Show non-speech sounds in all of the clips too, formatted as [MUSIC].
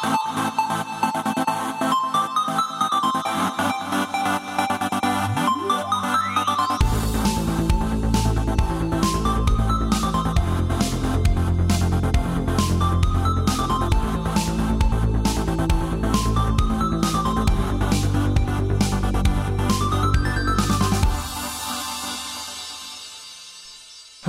Thank you.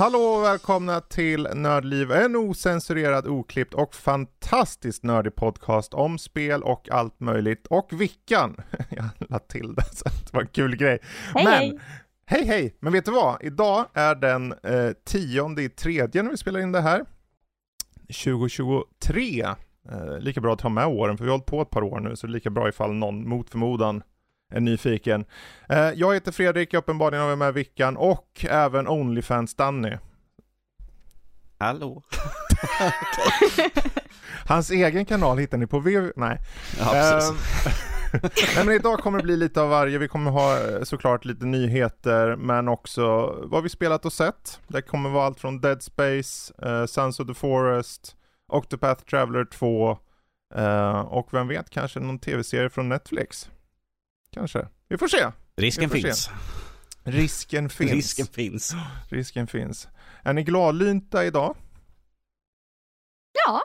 Hallå och välkomna till Nördliv, en osensurerad, oklippt och fantastiskt nördig podcast om spel och allt möjligt. Och Vickan, [LAUGHS] jag lade till det så det var en kul grej. Hej, Men, hej. hej hej! Men vet du vad? Idag är den eh, tionde i tredje när vi spelar in det här. 2023. Eh, lika bra att ta med åren, för vi har hållit på ett par år nu, så det är lika bra ifall någon mot förmodan är nyfiken. Eh, jag heter Fredrik, uppenbarligen har vi med Vickan och även Onlyfans-Danny. Hallå? [LAUGHS] Hans egen kanal hittar ni på www... Nej. Ja. Ehm, [LAUGHS] Nej men idag kommer det bli lite av varje. Vi kommer ha eh, såklart lite nyheter men också vad vi spelat och sett. Det kommer vara allt från Dead Space, eh, Sons of the Forest, Octopath Traveler 2 eh, och vem vet kanske någon tv-serie från Netflix. Kanske. Vi får se. Risken vi får finns. Risken [LAUGHS] finns. Risken finns. Risken finns. Är ni gladlynta idag? Ja,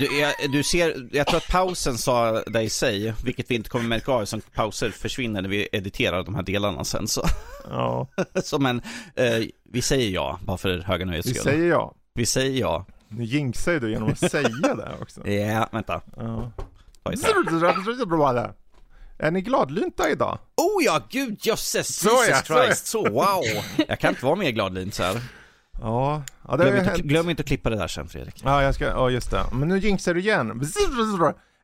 Du, jag, du ser, jag tror att pausen sa det i sig, vilket vi inte kommer märka av som pauser försvinner när vi editerar de här delarna sen. Så, Ja, [LAUGHS] så men, eh, vi säger ja, bara för höga nöjes vi skull. säger ja. Vi säger ja. Nu jinxar ju du genom att säga det också. [LAUGHS] Ja, vänta. Ja. Är ni gladlynta idag? Oh ja, gud jösses, Så Jesus ja. Christ, så wow. [LAUGHS] Jag kan inte vara mer gladlynt så här. Ja, ja det Glöm inte, glöm inte att klippa det där sen Fredrik. Ja, jag ska, ja just det. Men nu jinxar du igen.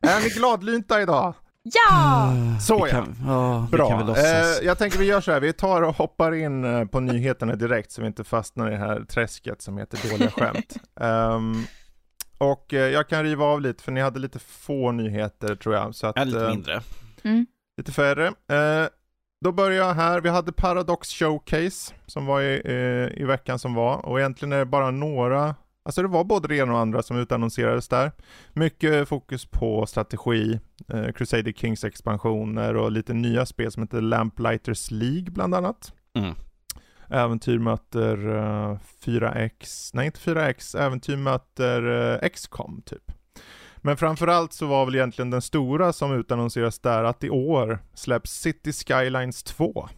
Är ni gladlynta idag? ja! [SIGHS] Så ja. kan, ja, vi Bra. Eh, jag tänker vi gör så här, vi tar och hoppar in eh, på nyheterna direkt så vi inte fastnar i det här träsket som heter dåliga skämt. [LAUGHS] Ehm, och eh, jag kan riva av lite för ni hade lite få nyheter tror jag. Så att, Ja, lite eh, mindre. Mm. Lite färre. Eh, då börjar jag här. Vi hade Paradox Showcase som var i, eh, i veckan som var. Och egentligen är det bara några, alltså det var både det ena och andra som utannonserades där. Mycket fokus på strategi, eh, Crusader Kings expansioner och lite nya spel som heter Lamplighters League bland annat. Mm. Äventyr möter eh, 4X, nej inte 4X, Äventyr möter eh, XCOM typ. Men framförallt så var väl egentligen den stora som utannonseras där att i år släpps City Skylines 2.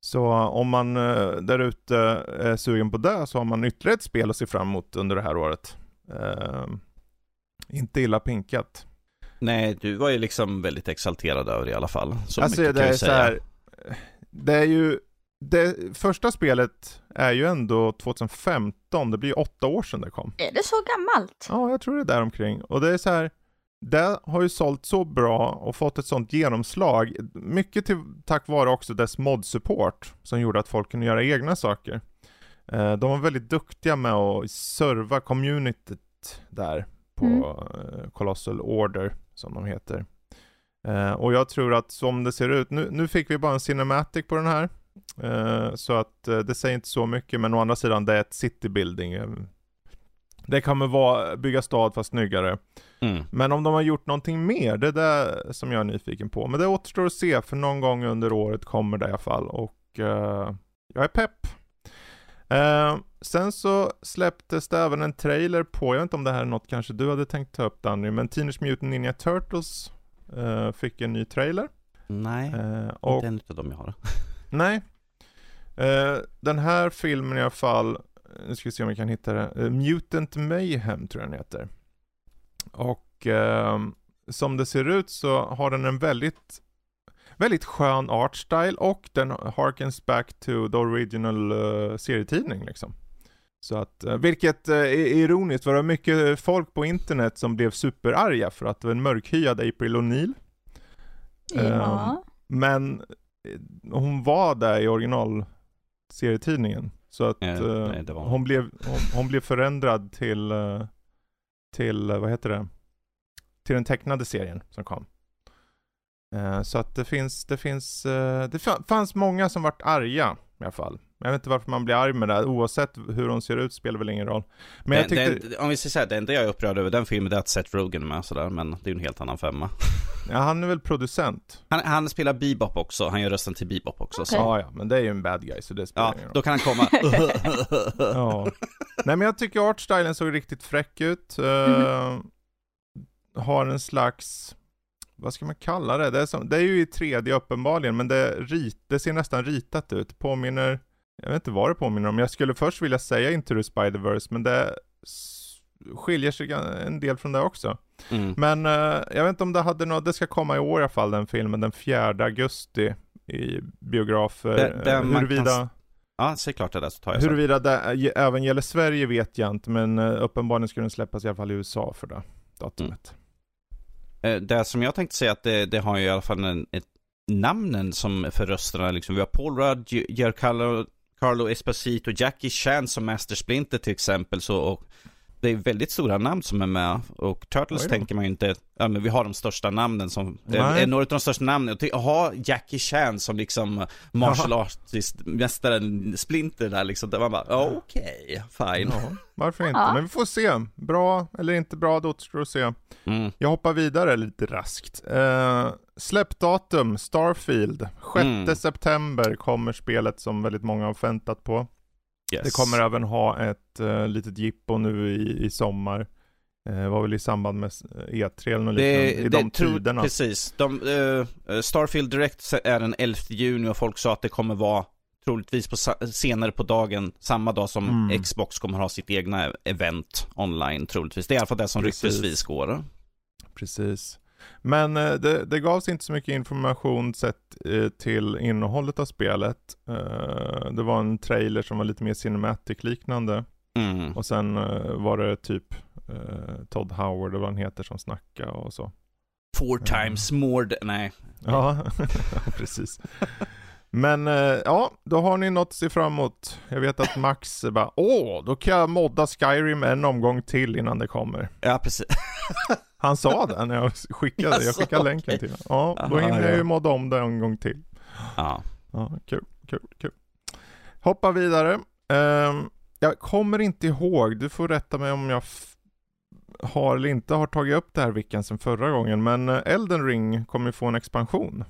Så om man eh, där ute är sugen på det så har man ytterligare ett spel att se fram emot under det här året. Eh, inte illa pinkat. Nej, du var ju liksom väldigt exalterad över det i alla fall. Så alltså mycket det kan är jag säga. här, det är ju, det första spelet är ju ändå 2015, det blir ju åtta år sedan det kom. Är det så gammalt? Ja, jag tror det är där omkring. Och det är så här, det har ju sålt så bra och fått ett sånt genomslag. Mycket till, tack vare också dess mod-support som gjorde att folk kunde göra egna saker. Eh, de var väldigt duktiga med att serva communityt där på Mm. eh, Colossal Order som de heter. Eh, och jag tror att som det ser ut, nu, nu fick vi bara en cinematic på den här. Eh, så att eh, det säger inte så mycket, men å andra sidan det är ett city building. Eh, Det kommer vara bygga stad fast snyggare. Mm. Men om de har gjort någonting mer, det är det som jag är nyfiken på. Men det återstår att se, för någon gång under året kommer det i alla fall. Och eh, jag är pepp. Eh, sen så släpptes det även en trailer på, jag vet inte om det här är något kanske du hade tänkt ta upp Danny, men Teenage Mutant Ninja Turtles eh, fick en ny trailer. Nej, och inte en av dem jag har. [LAUGHS] Nej. Eh, den här filmen i alla fall, nu ska vi se om vi kan hitta det. Eh, Mutant Mayhem tror jag den heter. Och ehm, som det ser ut så har den en väldigt, väldigt skön art style och den harkens back to the original uh, serietidning liksom. Så att, eh, vilket eh, är ironiskt, för det var mycket folk på internet som blev superarga för att det var en mörkhyad April O'Neil. Ja. Men eh, hon var där i original serietidningen. Så att Ja, eh, nej, hon, blev, hon, hon blev förändrad till, eh, till, eh, vad heter det? Till den tecknade serien som kom. Eh, så att det finns, det finns, eh, det fa- fanns många som vart arga i alla fall. Jag vet inte varför man blir arg med det, oavsett hur hon ser ut spelar väl ingen roll. Men jag det, tyckte, det, om vi säger så här, det enda jag är upprörd över den filmen det är att Seth Rogen är med sådär, men det är ju en helt annan femma. ja, han är väl producent? Han, han spelar Bebop också, han gör rösten till Bebop också. Så. Okej. Ja, ja, men det är ju en bad guy så det spelar Ja, ingen roll. då kan han komma. [LAUGHS] Ja. Nej men jag tycker artstylen såg riktigt fräck ut. Eh, Har en slags, vad ska man kalla det? Det är, som, det är ju i 3D uppenbarligen, men det, rit, det ser nästan ritat ut. Påminner, jag vet inte vad det påminner om. Jag skulle först vilja säga Into the Spider-Verse, men det skiljer sig en del från det också. Mm. Men eh, jag vet inte om det hade något, det ska komma i år i alla fall den filmen, den 4 augusti i biografer. Det- det Eh, huruvida... kan Ja, säg klart det där så tar jag. Huruvida det ä- även gäller Sverige vet jag inte, men eh, uppenbarligen ska den släppas i alla fall i USA för det datumet. Eh, Eh, det som jag tänkte säga att det, det har ju i alla fall en, ett namnen som för rösterna liksom. Vi har Paul Rudd, Giancarlo Carlo Esposito, Jackie Chan som Master Splinter till exempel. Så, och det är väldigt stora namn som är med. Och Turtles tänker man ju inte, ja men vi har de största namnen som, Nej. några av de största namnen. Och Jaha, Jackie Chan som liksom martial artist, mästaren Splinter där liksom. Där man bara, ja, okej, fine. Ja, varför inte? Ja. Men vi får se. Bra eller inte bra, det återstår att se. Mm. Jag hoppar vidare lite raskt. Eh, släppdatum, Starfield. 6 Mm. september kommer spelet som väldigt många har väntat på. Yes. Det kommer även ha ett uh, litet jippo nu i, i sommar. Eh, var väl i samband med E3 eller något liknande, Det, i det de tror, tiderna. Precis. De, eh, Starfield Direct är den 11 juni och folk sa att det kommer vara troligtvis på, senare på dagen, samma dag som Mm. Xbox kommer ha sitt egna event online troligtvis. Det är i alla fall det som ryktesvis går. Precis. Men eh, det, det gavs inte så mycket information sett eh, till innehållet av spelet. Eh, det var en trailer som var lite mer cinematic-liknande. Mm. Och sen var det typ Todd Howard, eller vad han heter, som snackade och så. Four times more, nej. Ja, [LAUGHS] precis. Men eh, ja, då har ni något att se fram emot. Jag vet att Max bara, åh, då kan jag modda Skyrim en omgång till innan det kommer. Ja, precis. [LAUGHS] Han sa det när jag skickade, jag skickade länken till honom. Ja, då Aha, hinner jag ja. ju modda om det en gång till. Ja. Ja, kul, kul, kul. Hoppa vidare. Ehm, jag kommer inte ihåg, du får rätta mig om jag har eller inte har tagit upp det här vilken sen förra gången, men eh, Elden Ring kommer ju få en expansion.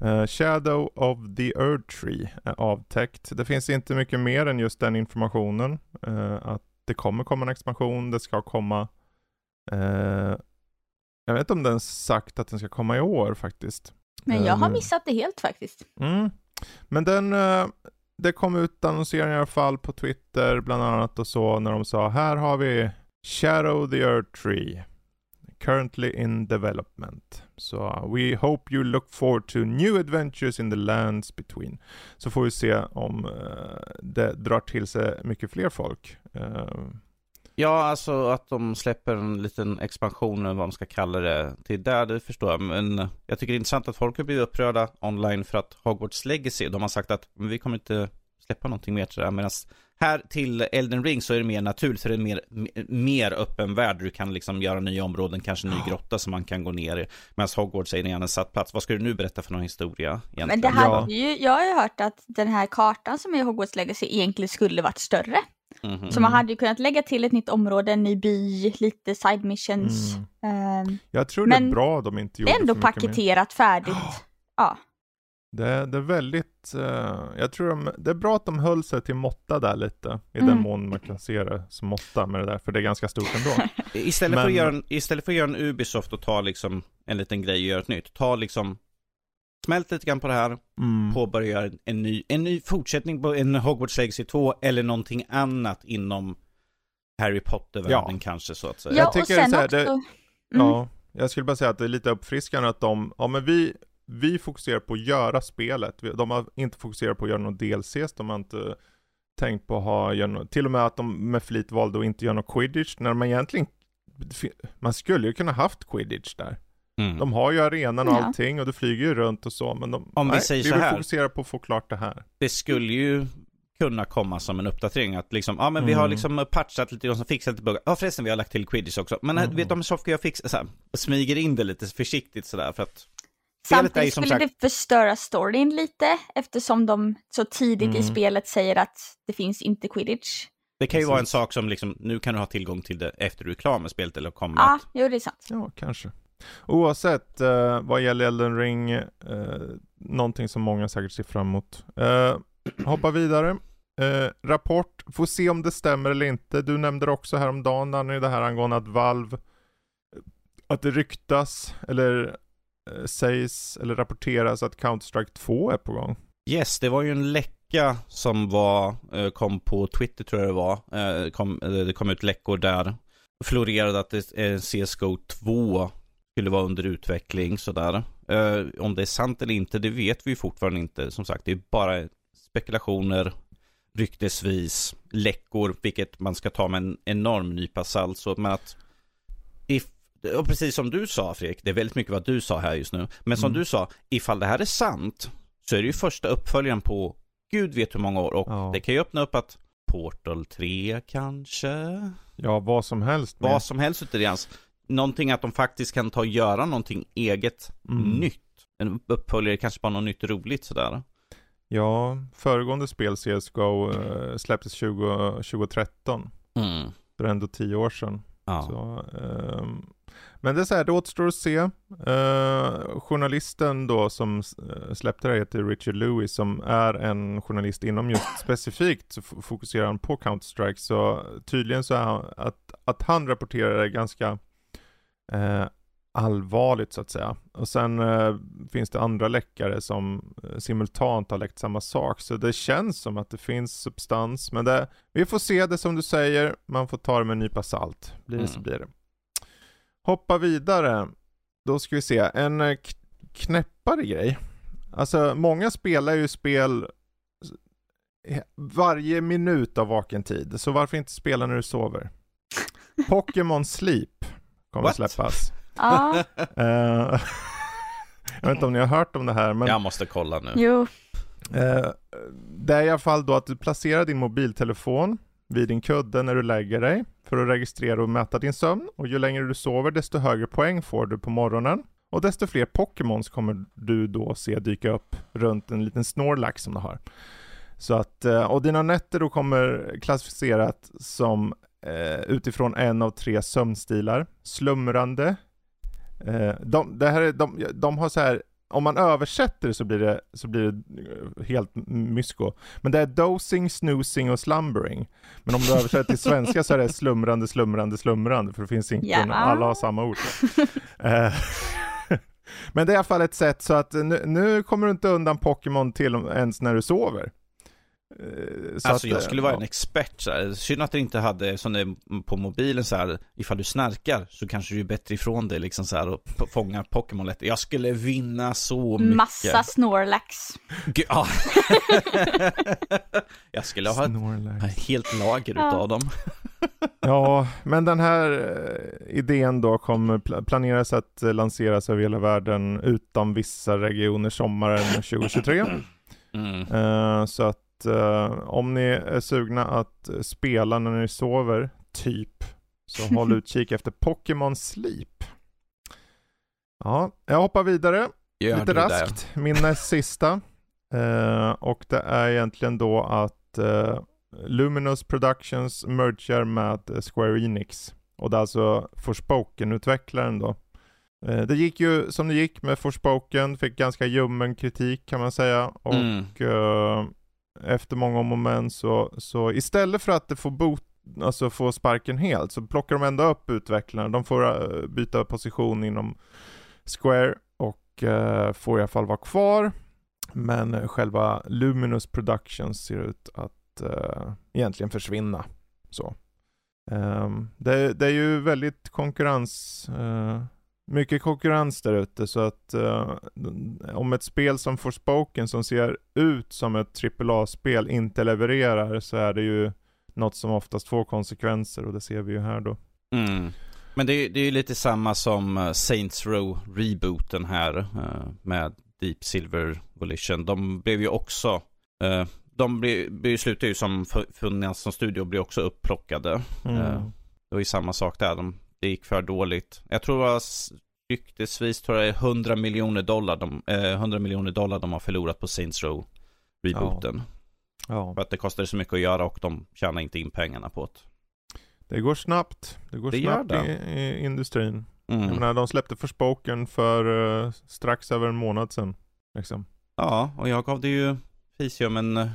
Eh, Shadow of the Earth Tree är avtäckt. Det finns inte mycket mer än just den informationen. eh, att det kommer komma en expansion, det ska komma eh, jag vet inte om den sagt att den ska komma i år faktiskt. Men jag har missat det helt faktiskt. Mm. Men den, det kom ut annonseringar i alla fall på Twitter bland annat och så när de sa här har vi Shadow the Earth Tree currently in development. Så uh, we hope you look forward to new adventures in the lands between. Så får vi se om uh, det drar till sig mycket fler folk. Uh, Ja, alltså att de släpper en liten expansion, eller vad man ska kalla det, till där, det förstår jag. Men eh, jag tycker det är intressant att folk har blivit upprörda online för att Hogwarts Legacy, de har sagt att vi kommer inte släppa någonting mer det här. Medan här till Elden Ring så är det mer naturligt, det är en mer, mer öppen värld. Du kan liksom göra nya områden, kanske en ny grotta som man kan gå ner i. Medan Hogwarts är en satt plats. Vad ska du nu berätta för någon historia egentligen? Men det Ja. hade ju, jag har ju hört att den här kartan som är Hogwarts Legacy egentligen skulle varit större. Mhm. Så man hade ju kunnat lägga till ett nytt område, en ny by, lite side missions. ehm, jag tror det är bra de inte gjorde ändå för mycket mer. paketerat färdigt. Ja, Det, det är väldigt, eh, jag tror de, det är bra att de höll sig till måtta där lite, i Mm. den mån man kan se det som måtta med det där, för det är ganska stort ändå. [LAUGHS] Istället, för Men- att göra en, istället för att göra en Ubisoft och ta liksom en liten grej och göra ett nytt, ta liksom Smält lite grann på det här, Mm. påbörja en, ny, en ny fortsättning på en Hogwarts Legacy 2 eller någonting annat inom Harry Potter-världen Ja. kanske så att säga. ja Jag och tycker är sen här, också... det- Mm. Ja, jag skulle bara säga att det är lite uppfriskande att de, ja men vi, vi fokuserar på att göra spelet. Vi- De har inte fokuserat på att göra något DLCs, de har inte tänkt på att ha, till och med att de med flit valde att inte göra något quidditch, när man egentligen, man skulle ju kunna haft quidditch där. Mm. De har ju arenan och allting och du flyger ju runt och så, men de, Om vi nej, säger vi så vill här. fokusera på att få klart det här. Det skulle ju kunna komma som en uppdatering att liksom, ja men vi har Mm. liksom patchat lite och fixat lite buggar. Ja förresten vi har lagt till Quidditch också. Men Mm. vet du om Sofia fixar, så här, smyger in det lite försiktigt sådär för att Samtidigt som skulle sagt, det förstöra storyn lite eftersom de så tidigt i Mm. spelet säger att det finns inte quidditch. det kan ju vara en Precis. sak som liksom, nu kan du ha tillgång till det efter du är klar med spelet eller kommer Ja, att jo det är sant. Ja, kanske. Oavsett eh, vad gäller Elden Ring, eh, någonting som många säkert ser fram emot. Eh, [CLEARS THROAT] hoppa vidare. Eh, rapport, får se om det stämmer eller inte. Du nämnde det också häromdagen Danny, det här angående att Valve, att det ryktas eller Eh, sägs eller rapporteras att Counter-Strike 2 är på gång. Yes, det var ju en läcka som var, eh, kom på Twitter tror jag det var. Eh, kom, det kom ut läckor där. Florerade att CSGO 2 skulle vara under utveckling sådär. Om det är sant eller inte, det vet vi fortfarande inte. Som sagt, det är bara spekulationer, ryktesvis, läckor, vilket man ska ta med en enorm nypa salt. Men att och precis som du sa Fredrik, det är väldigt mycket vad du sa här just nu. Men som Mm. du sa, ifall det här är sant så är det ju första uppföljaren på gud vet hur många år. Och Ja. det kan ju öppna upp att Portal 3 kanske? Ja, vad som helst. med. Vad som helst utav det. Någonting att de faktiskt kan ta och göra någonting eget Mm. nytt. En uppföljare, kanske bara något nytt roligt sådär. Ja, föregående spel CSGO eh, släpptes 20, 2013. Mm. Det är ändå tio år sedan. Ja. Så, ehm, men det är så här, det återstår att se. Eh, journalisten då som eh, släppte det här heter Richard Lewis som är en journalist inom just [LAUGHS] specifikt så fokuserar han på Counter-Strike. Så tydligen så är han, att, att han rapporterar är ganska eh, allvarligt så att säga. Och sen eh, finns det andra läckare som eh, simultant har läckt samma sak. Så det känns som att det finns substans. Men det, vi får se det som du säger. Man får ta det med en nypa salt. Blir det så Mm. blir det. Hoppa vidare. Då ska vi se. En eh, knäppare grej. Alltså många spelar ju spel varje minut av vaken tid. Så varför inte spela när du sover? [LAUGHS] Pokémon Sleep kommer What? släppas. Ja, Eh, [LAUGHS] jag vet inte om ni har hört om det här men Jag måste kolla nu. jo. eh, det är i alla fall då att du placerar din mobiltelefon vid din kudde när du lägger dig för att registrera och mäta din sömn och ju längre du sover desto högre poäng får du på morgonen och desto fler Pokémons kommer du då se dyka upp runt en liten Snorlax som du har. Så att, eh, och dina nätter då kommer klassificerat som eh, utifrån en av tre sömnstilar. Slumrande. Eh, de, det här är, de, de har så här, om man översätter det så blir det, så blir det eh, helt mysko. Men det är dosing, snoozing och slumbering. Men om du översätter till svenska så är det slumrande, slumrande, slumrande. För det finns inte, Ja. alla har samma ord. Eh, [LAUGHS] Men det är i alla fall ett sätt så att nu, nu kommer du inte undan Pokémon till ens när du sover. Eh, Så alltså att, jag skulle vara ja. en expert så här. Synd att det inte hade, som det är på mobilen så här, ifall du snarkar så kanske du är bättre ifrån det liksom så här och fångar Pokémon lätt. Jag skulle vinna så mycket. Massa Snorlax. Gud, ja. [LAUGHS] jag skulle ha ett, Snorlax. ett helt lager Ja. utav dem. [LAUGHS] Ja, men den här eh, idén då kommer pl- planeras att lanseras över hela världen utan vissa regioner sommaren [LAUGHS] 2023. Mm. Eh, så att eh, om ni är sugna att eh, spela när ni sover, typ, så håll [LAUGHS] utkik efter Pokémon Sleep. Ja, jag hoppar vidare Gör lite raskt. Min näst sista. Eh, och det är egentligen då att eh, Luminous Productions mergar med eh, Square Enix. Och det är alltså Forspoken-utvecklaren då. Eh, det gick ju som det gick med Forspoken, fick ganska ljummen kritik kan man säga. Och Mm efter många om och men så, så istället för att det får bot, alltså få sparken helt så plockar de ändå upp utvecklarna. De får eh, byta position inom Square och eh, får i alla fall vara kvar. Men eh, själva Luminous Productions ser ut att uh, egentligen försvinna. Så. Um, det, det är ju väldigt konkurrens, Uh, mycket konkurrens där ute så att eh, om ett spel som Forspoken som ser ut som ett AAA-spel inte levererar så är det ju något som oftast får konsekvenser och det ser vi ju här då. Mm. Men det, är- det är ju lite samma som eh, Saints Row rebooten här eh, med Deep Silver Volition. De blev ju också, eh, de blev, slutade ju som funnits som studio och blev också upplockade. Mm. Det var ju samma sak där, de, det gick för dåligt. Jag tror det var ryktesvis tror jag det är 100 miljoner dollar de, eh, 100 miljoner dollar de har förlorat på Saints Row rebooten. Ja. För att det kostade så mycket att göra och de tjänar inte in pengarna på det. Det går snabbt. Det går Det snabbt det. I, i industrin. Jag Mm. menar, de släppte Forspoken för eh, strax över en månad sedan. Liksom. Ja, och jag gav det ju Fisium en eh,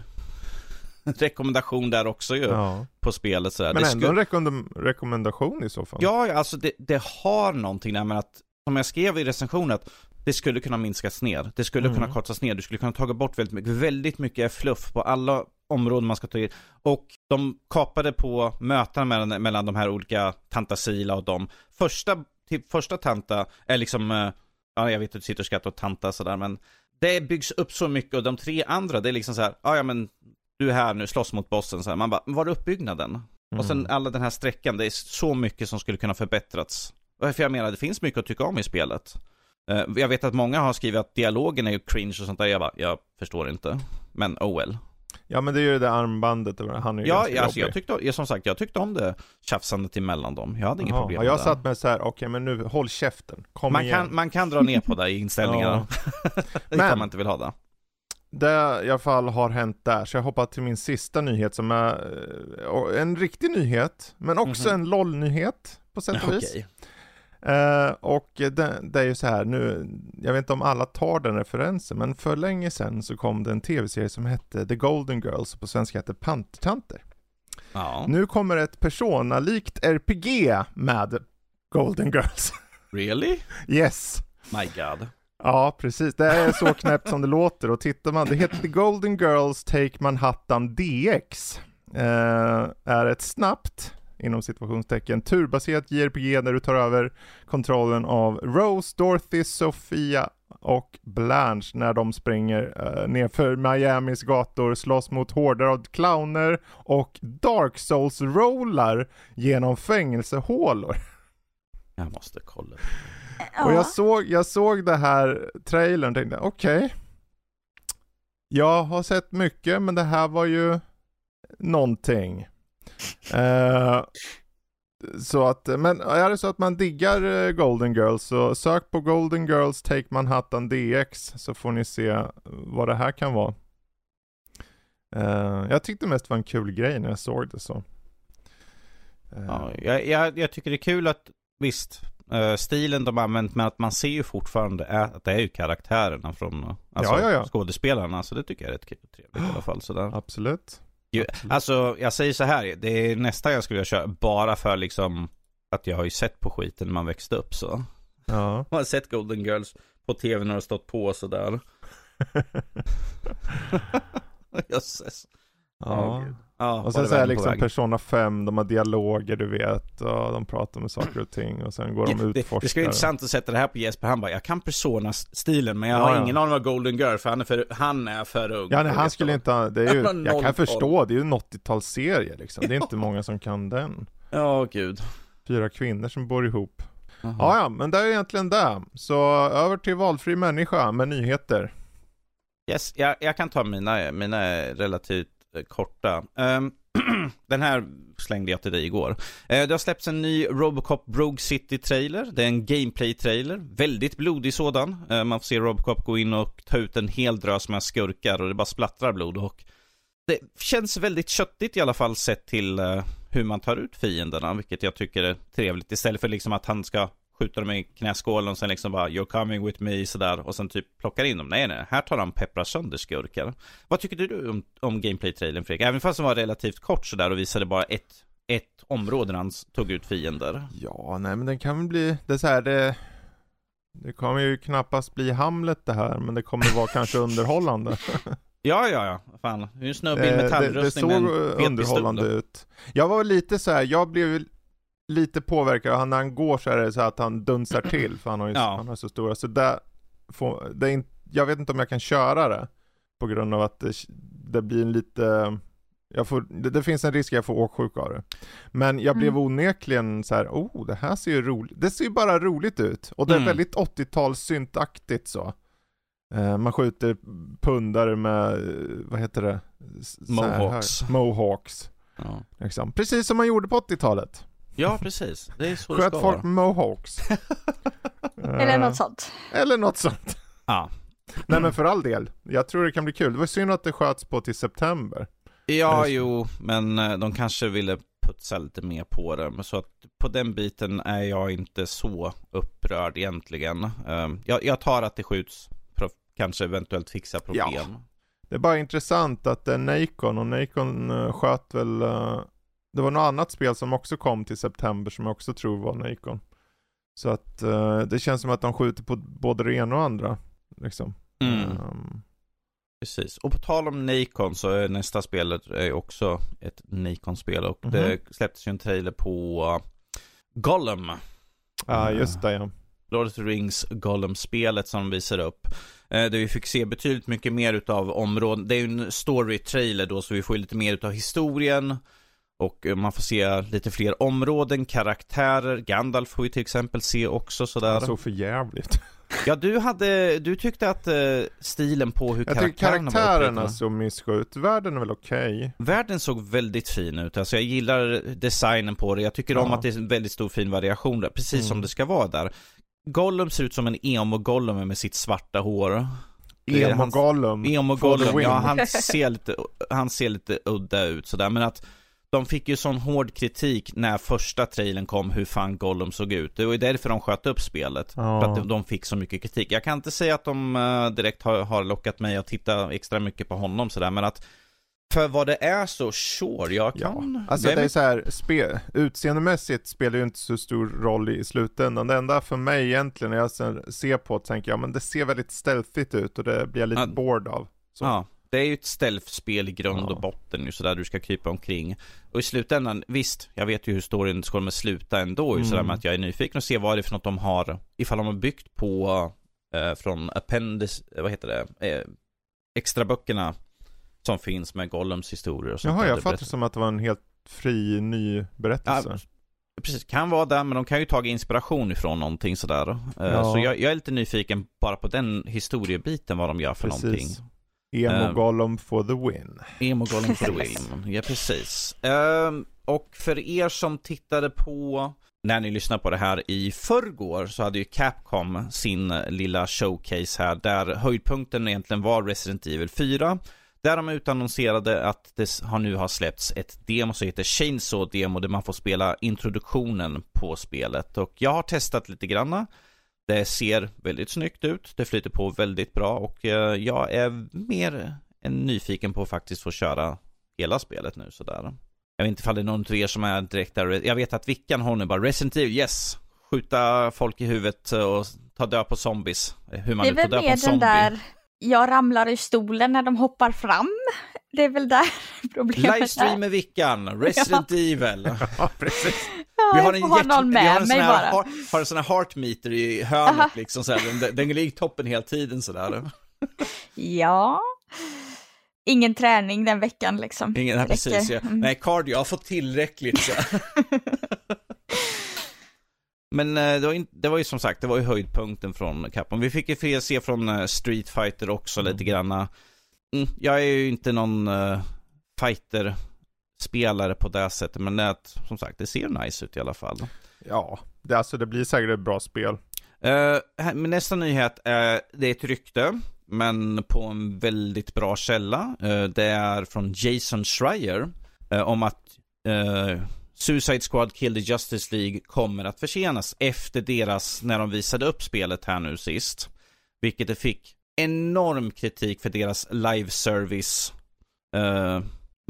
[LAUGHS] rekommendation där också ju Ja. på spelet sådär. Men det ändå en rekommend- rekommendation i så fall. Ja, alltså det, det har någonting där med att, som jag skrev i recensionen, att det skulle kunna minskas ner. Det skulle Mm. kunna kortas ner. Du skulle kunna ta bort väldigt mycket. Väldigt mycket fluff på alla områden man ska ta in. Och de kapade på mötena mellan, mellan de här olika Tanta Sila och dem. Första, typ första Tanta är liksom, eh, ja jag vet att du sitter och skrattar åt Tanta sådär, men det byggs upp så mycket och de tre andra, det är liksom så här, ja ja men du är här nu, slåss mot bossen så här. Man bara, var är uppbyggnaden? Mm. Och sen alla den här sträckan, det är så mycket som skulle kunna förbättrats. För jag menar, det finns mycket att tycka om i spelet. Eh, Jag vet att många har skrivit att dialogen är ju cringe och sånt där. Jag bara, jag förstår inte. Men oh well. Ja men det är ju det där armbandet, han är ju Ja, alltså, jag tyckte, ja, som sagt, jag tyckte om det tjafsandet emellan dem. Jag hade Jaha, problem ja, med jag det. satt med så här, okej men nu håll käften, kom man, igen. kan, man kan dra ner på det i inställningarna. [LAUGHS] [LAUGHS] det Men- man inte vill ha det. Det i alla fall har hänt där, så jag hoppar till min sista nyhet som är eh, en riktig nyhet, men också Mhm. en LOL-nyhet på sätt och vis. Okej. Eh, och det, det är ju så här nu, jag vet inte om alla tar den referensen, men för länge sedan så kom det en tv-serie som hette The Golden Girls, och på svenska hette Pantertanter. Ja, Nu kommer ett Persona-likt RPG med Golden Girls. [LAUGHS] really? yes! My god. Ja, precis. Det är så [LAUGHS] knäppt som det låter och tittar man, det heter The Golden Girls Take Manhattan DX. Eh, är ett snabbt, inom situationstecken, turbaserat JRPG där du tar över kontrollen av Rose, Dorothy, Sofia och Blanche när de springer eh, nerför Miamis gator, slåss mot horder av clowner och Dark Souls-rollar genom fängelsehålor. Jag måste kolla. Och Ja. jag såg, jag såg det här trailern och tänkte okej. Jag har sett mycket men det här var ju någonting. [LAUGHS] Eh, så att, men är det så att man diggar eh, Golden Girls så sök på Golden Girls Take Manhattan DX så får ni se vad det här kan vara. Eh, jag tyckte mest det var en kul grej när jag såg det så. Eh, Ja, jag, jag, jag tycker det är kul att, visst, eh, stilen de har använt, men att man ser ju fortfarande att det är ju karaktärerna från, eh, alltså Ja, ja, ja. skådespelarna, så det tycker jag är rätt trevligt i alla fall sådär. Absolut. Ju, alltså, jag säger så här, det är nästa jag skulle vilja köra, bara för liksom, att jag har ju sett på skiten när man växte upp så. Ja. [LAUGHS] Man har sett Golden Girls på tv när det har stått på sådär. [LAUGHS] [LAUGHS] Jösses. Ja. gud. Ja, Och sen så är liksom. Persona 5, de har dialoger du vet, och de pratar med saker och ting och sen går de ut det, det ska vara intressant att sätta det här på Jesper, han bara, jag kan Persona-stilen men jag Ja, har ja. ingen aning vad Golden Girl, för han är för, han är för ung. Ja nej, han skulle inte det är ju, jag kan förstå, det är ju en 80-talsserie liksom, det är inte många som kan den. Ja, gud. Fyra kvinnor som bor ihop. Jaha. Ja ja, men det är egentligen det. Så över till valfri människa med nyheter. Yes, jag, jag kan ta mina, mina relativt korta. Ehm, [CLEARS THROAT] den här slängde jag till dig igår. Eh, det har släppts en ny Robocop Rogue City-trailer. Det är en gameplay-trailer. Väldigt blodig sådan. Eh, man får se Robocop gå in och ta ut en hel drös med skurkar och det bara splattrar blod. Och det känns väldigt köttigt i alla fall sett till eh, hur man tar ut fienderna, vilket jag tycker är trevligt. Istället för liksom att han ska skjuta dem i knäskålen och sen liksom bara You're coming with me sådär och sen typ plockar in dem. Nej, nej, här tar han pepprar sönder skurkar. Vad tycker du om, om gameplay-trailern Fredrik? Även fast den var relativt kort sådär och visade bara ett, ett område där han tog ut fiender. Ja, nej men den kan väl bli, det är så här, det det kommer ju knappast bli Hamlet det här, men det kommer vara kanske [LAUGHS] underhållande. Ja, ja, ja. Fan, det är en snubbe i en Eh, det, det metallrustning såg underhållande ut. Jag var lite så här, jag blev lite påverkad, han, när han går så är det så att han dunsar till, för han har ju Ja. han har så stora, så där får, det är in, jag vet inte om jag kan köra det, på grund av att det, det blir en lite, jag får, det, det finns en risk att jag får åksjuka av det. Men jag blev Mm. onekligen så här, oh det här ser ju roligt, det ser ju bara roligt ut. Och det är Mm. väldigt 80-tals syntaktigt så. Eh, man skjuter pundare med, eh, vad heter det? Mohawks. Mohawks. Ja. Liksom. Precis som man gjorde på 80-talet. Ja, precis. Det är så det Sköt ska folk vara. mohawks. [LAUGHS] Eller Eh, något sånt. Eller något sånt. Ja. Nej men för all del, jag tror det kan bli kul. Det var synd att det sköts på till september. Ja, det. jo, men eh, de kanske ville putsa lite mer på det. Men Så att på den biten är jag inte så upprörd egentligen. Eh, Jag, jag tar att det skjuts för att kanske eventuellt fixa problem. Det är bara intressant att det är Nacon och uh, sköt väl eh, Det var något annat spel som också kom till september som jag också tror var Nacon. Så att eh, det känns som att de skjuter på både det ena och andra. Liksom. Mm. Ehm, Precis. Och på tal om Nacon så är nästa spelet är också ett Nacon-spel och Mhm. det släpptes ju en trailer på uh, Gollum. Ja Mm. just det ja. Lord of the Rings Gollum-spelet som de visar upp. Eh, där vi fick se betydligt mycket mer utav områden. Det är ju en story-trailer då så vi får ju lite mer utav historien. Och eh, man får se lite fler områden, karaktärer. Gandalf får vi till exempel se också sådär. Han såg för jävligt. Ja, du hade, du tyckte att eh, stilen på hur Jag karaktärerna var karaktärerna såg missköt ut. Världen är väl okej. Världen såg väldigt fin ut. Alltså jag gillar designen på det. Jag tycker om Ja. att det är en väldigt stor fin variation där. Precis som Mm. det ska vara där. Gollum ser ut som en emo-Gollum med sitt svarta hår. Emo Hans- Gollum. Emo for the Gollum, win. ja han ser lite, han ser lite udda ut sådär. Men att de fick ju sån hård kritik när första trailern kom hur fan Gollum såg ut. Det var ju därför de sköt upp spelet. Ja. För att de- fick så mycket kritik. Jag kan inte säga att de eh, direkt har, lockat mig att titta extra mycket på honom sådär. Men att för vad det är så sure, jag Ja, kan... alltså jag det är vet- så här, spe, utseendemässigt spelar ju inte så stor roll i slutändan. Det enda för mig egentligen när jag ser på det tänker jag, men det ser väldigt stealthigt ut och det blir jag lite Ja. bored av. Så. Ja, det är ju ett stealth-spel i grund Ja. och botten ju sådär du ska krypa omkring. Och i slutändan, visst, jag vet ju hur storyn kommer sluta ändå ju sådär Mm. med att jag är nyfiken och se vad det är för något de har, ifall de har byggt på eh, från appendix, eh, vad heter det, eh, extra böckerna som finns med Gollums historier och sånt Jaha, jag Det fattar som att det var en helt fri ny berättelse. Ja, Precis, kan vara där, men de kan ju ta inspiration ifrån någonting sådär. Eh, Ja. Så jag, jag är lite nyfiken bara på den historiebiten, vad de gör för Precis. någonting. Emo Ehm. Gollum for the win. Emo Golden for the win. Ja, precis. Ehm, och för er som tittade på, när ni lyssnade på det här i förrgår, så hade ju Capcom sin lilla showcase här, där höjdpunkten egentligen var Resident Evil 4. Där de utannonserade att det har nu har släppts ett demo som heter Chainsaw Demo, där man får spela introduktionen på spelet. Och jag har testat lite granna. Det ser väldigt snyggt ut, det flyter på väldigt bra och eh, jag är mer än nyfiken på att faktiskt få köra hela spelet nu sådär. Jag vet inte ifall det är någon av er som är direkt där. Jag vet att Vickan har nu bara Resident Evil, yes! Skjuta folk i huvudet och ta död på zombies. Hur man Det nu väl död på en zombie. där, jag ramlar ur stolen när de hoppar fram. Det är väl där [LAUGHS] problemet Livestream med Vickan, Resident Evil. [LAUGHS] Ja, precis. Ja, Vi har en, ha hjärt... någon vi har med en sån mig här, bara. har, har en sån här heartmeter i hörnet Aha. liksom så här. Den, den ligger i toppen hela tiden sådär. Ja. Ingen träning den veckan liksom. Ingen, nej, precis. Ja. Mm. Nej, cardio, jag har fått tillräckligt. Så. [LAUGHS] Men eh, det var, in, det var ju som sagt, det var ju höjdpunkten från Capcom. Vi fick ju se från eh, Street Fighter också lite granna. Mm, jag är ju inte någon uh, fighter-spelare på det sättet, men det, som sagt, det ser nice ut i alla fall. Ja, det, alltså det blir säkert ett bra spel. Uh, nästa nyhet är, det är ett rykte, men på en väldigt bra källa. Eh, det är från Jason Schreier eh, om att Suicide Squad Kill the Justice League kommer att försenas efter deras, när de visade upp spelet här nu sist. Vilket det fick enorm kritik för deras live service eh,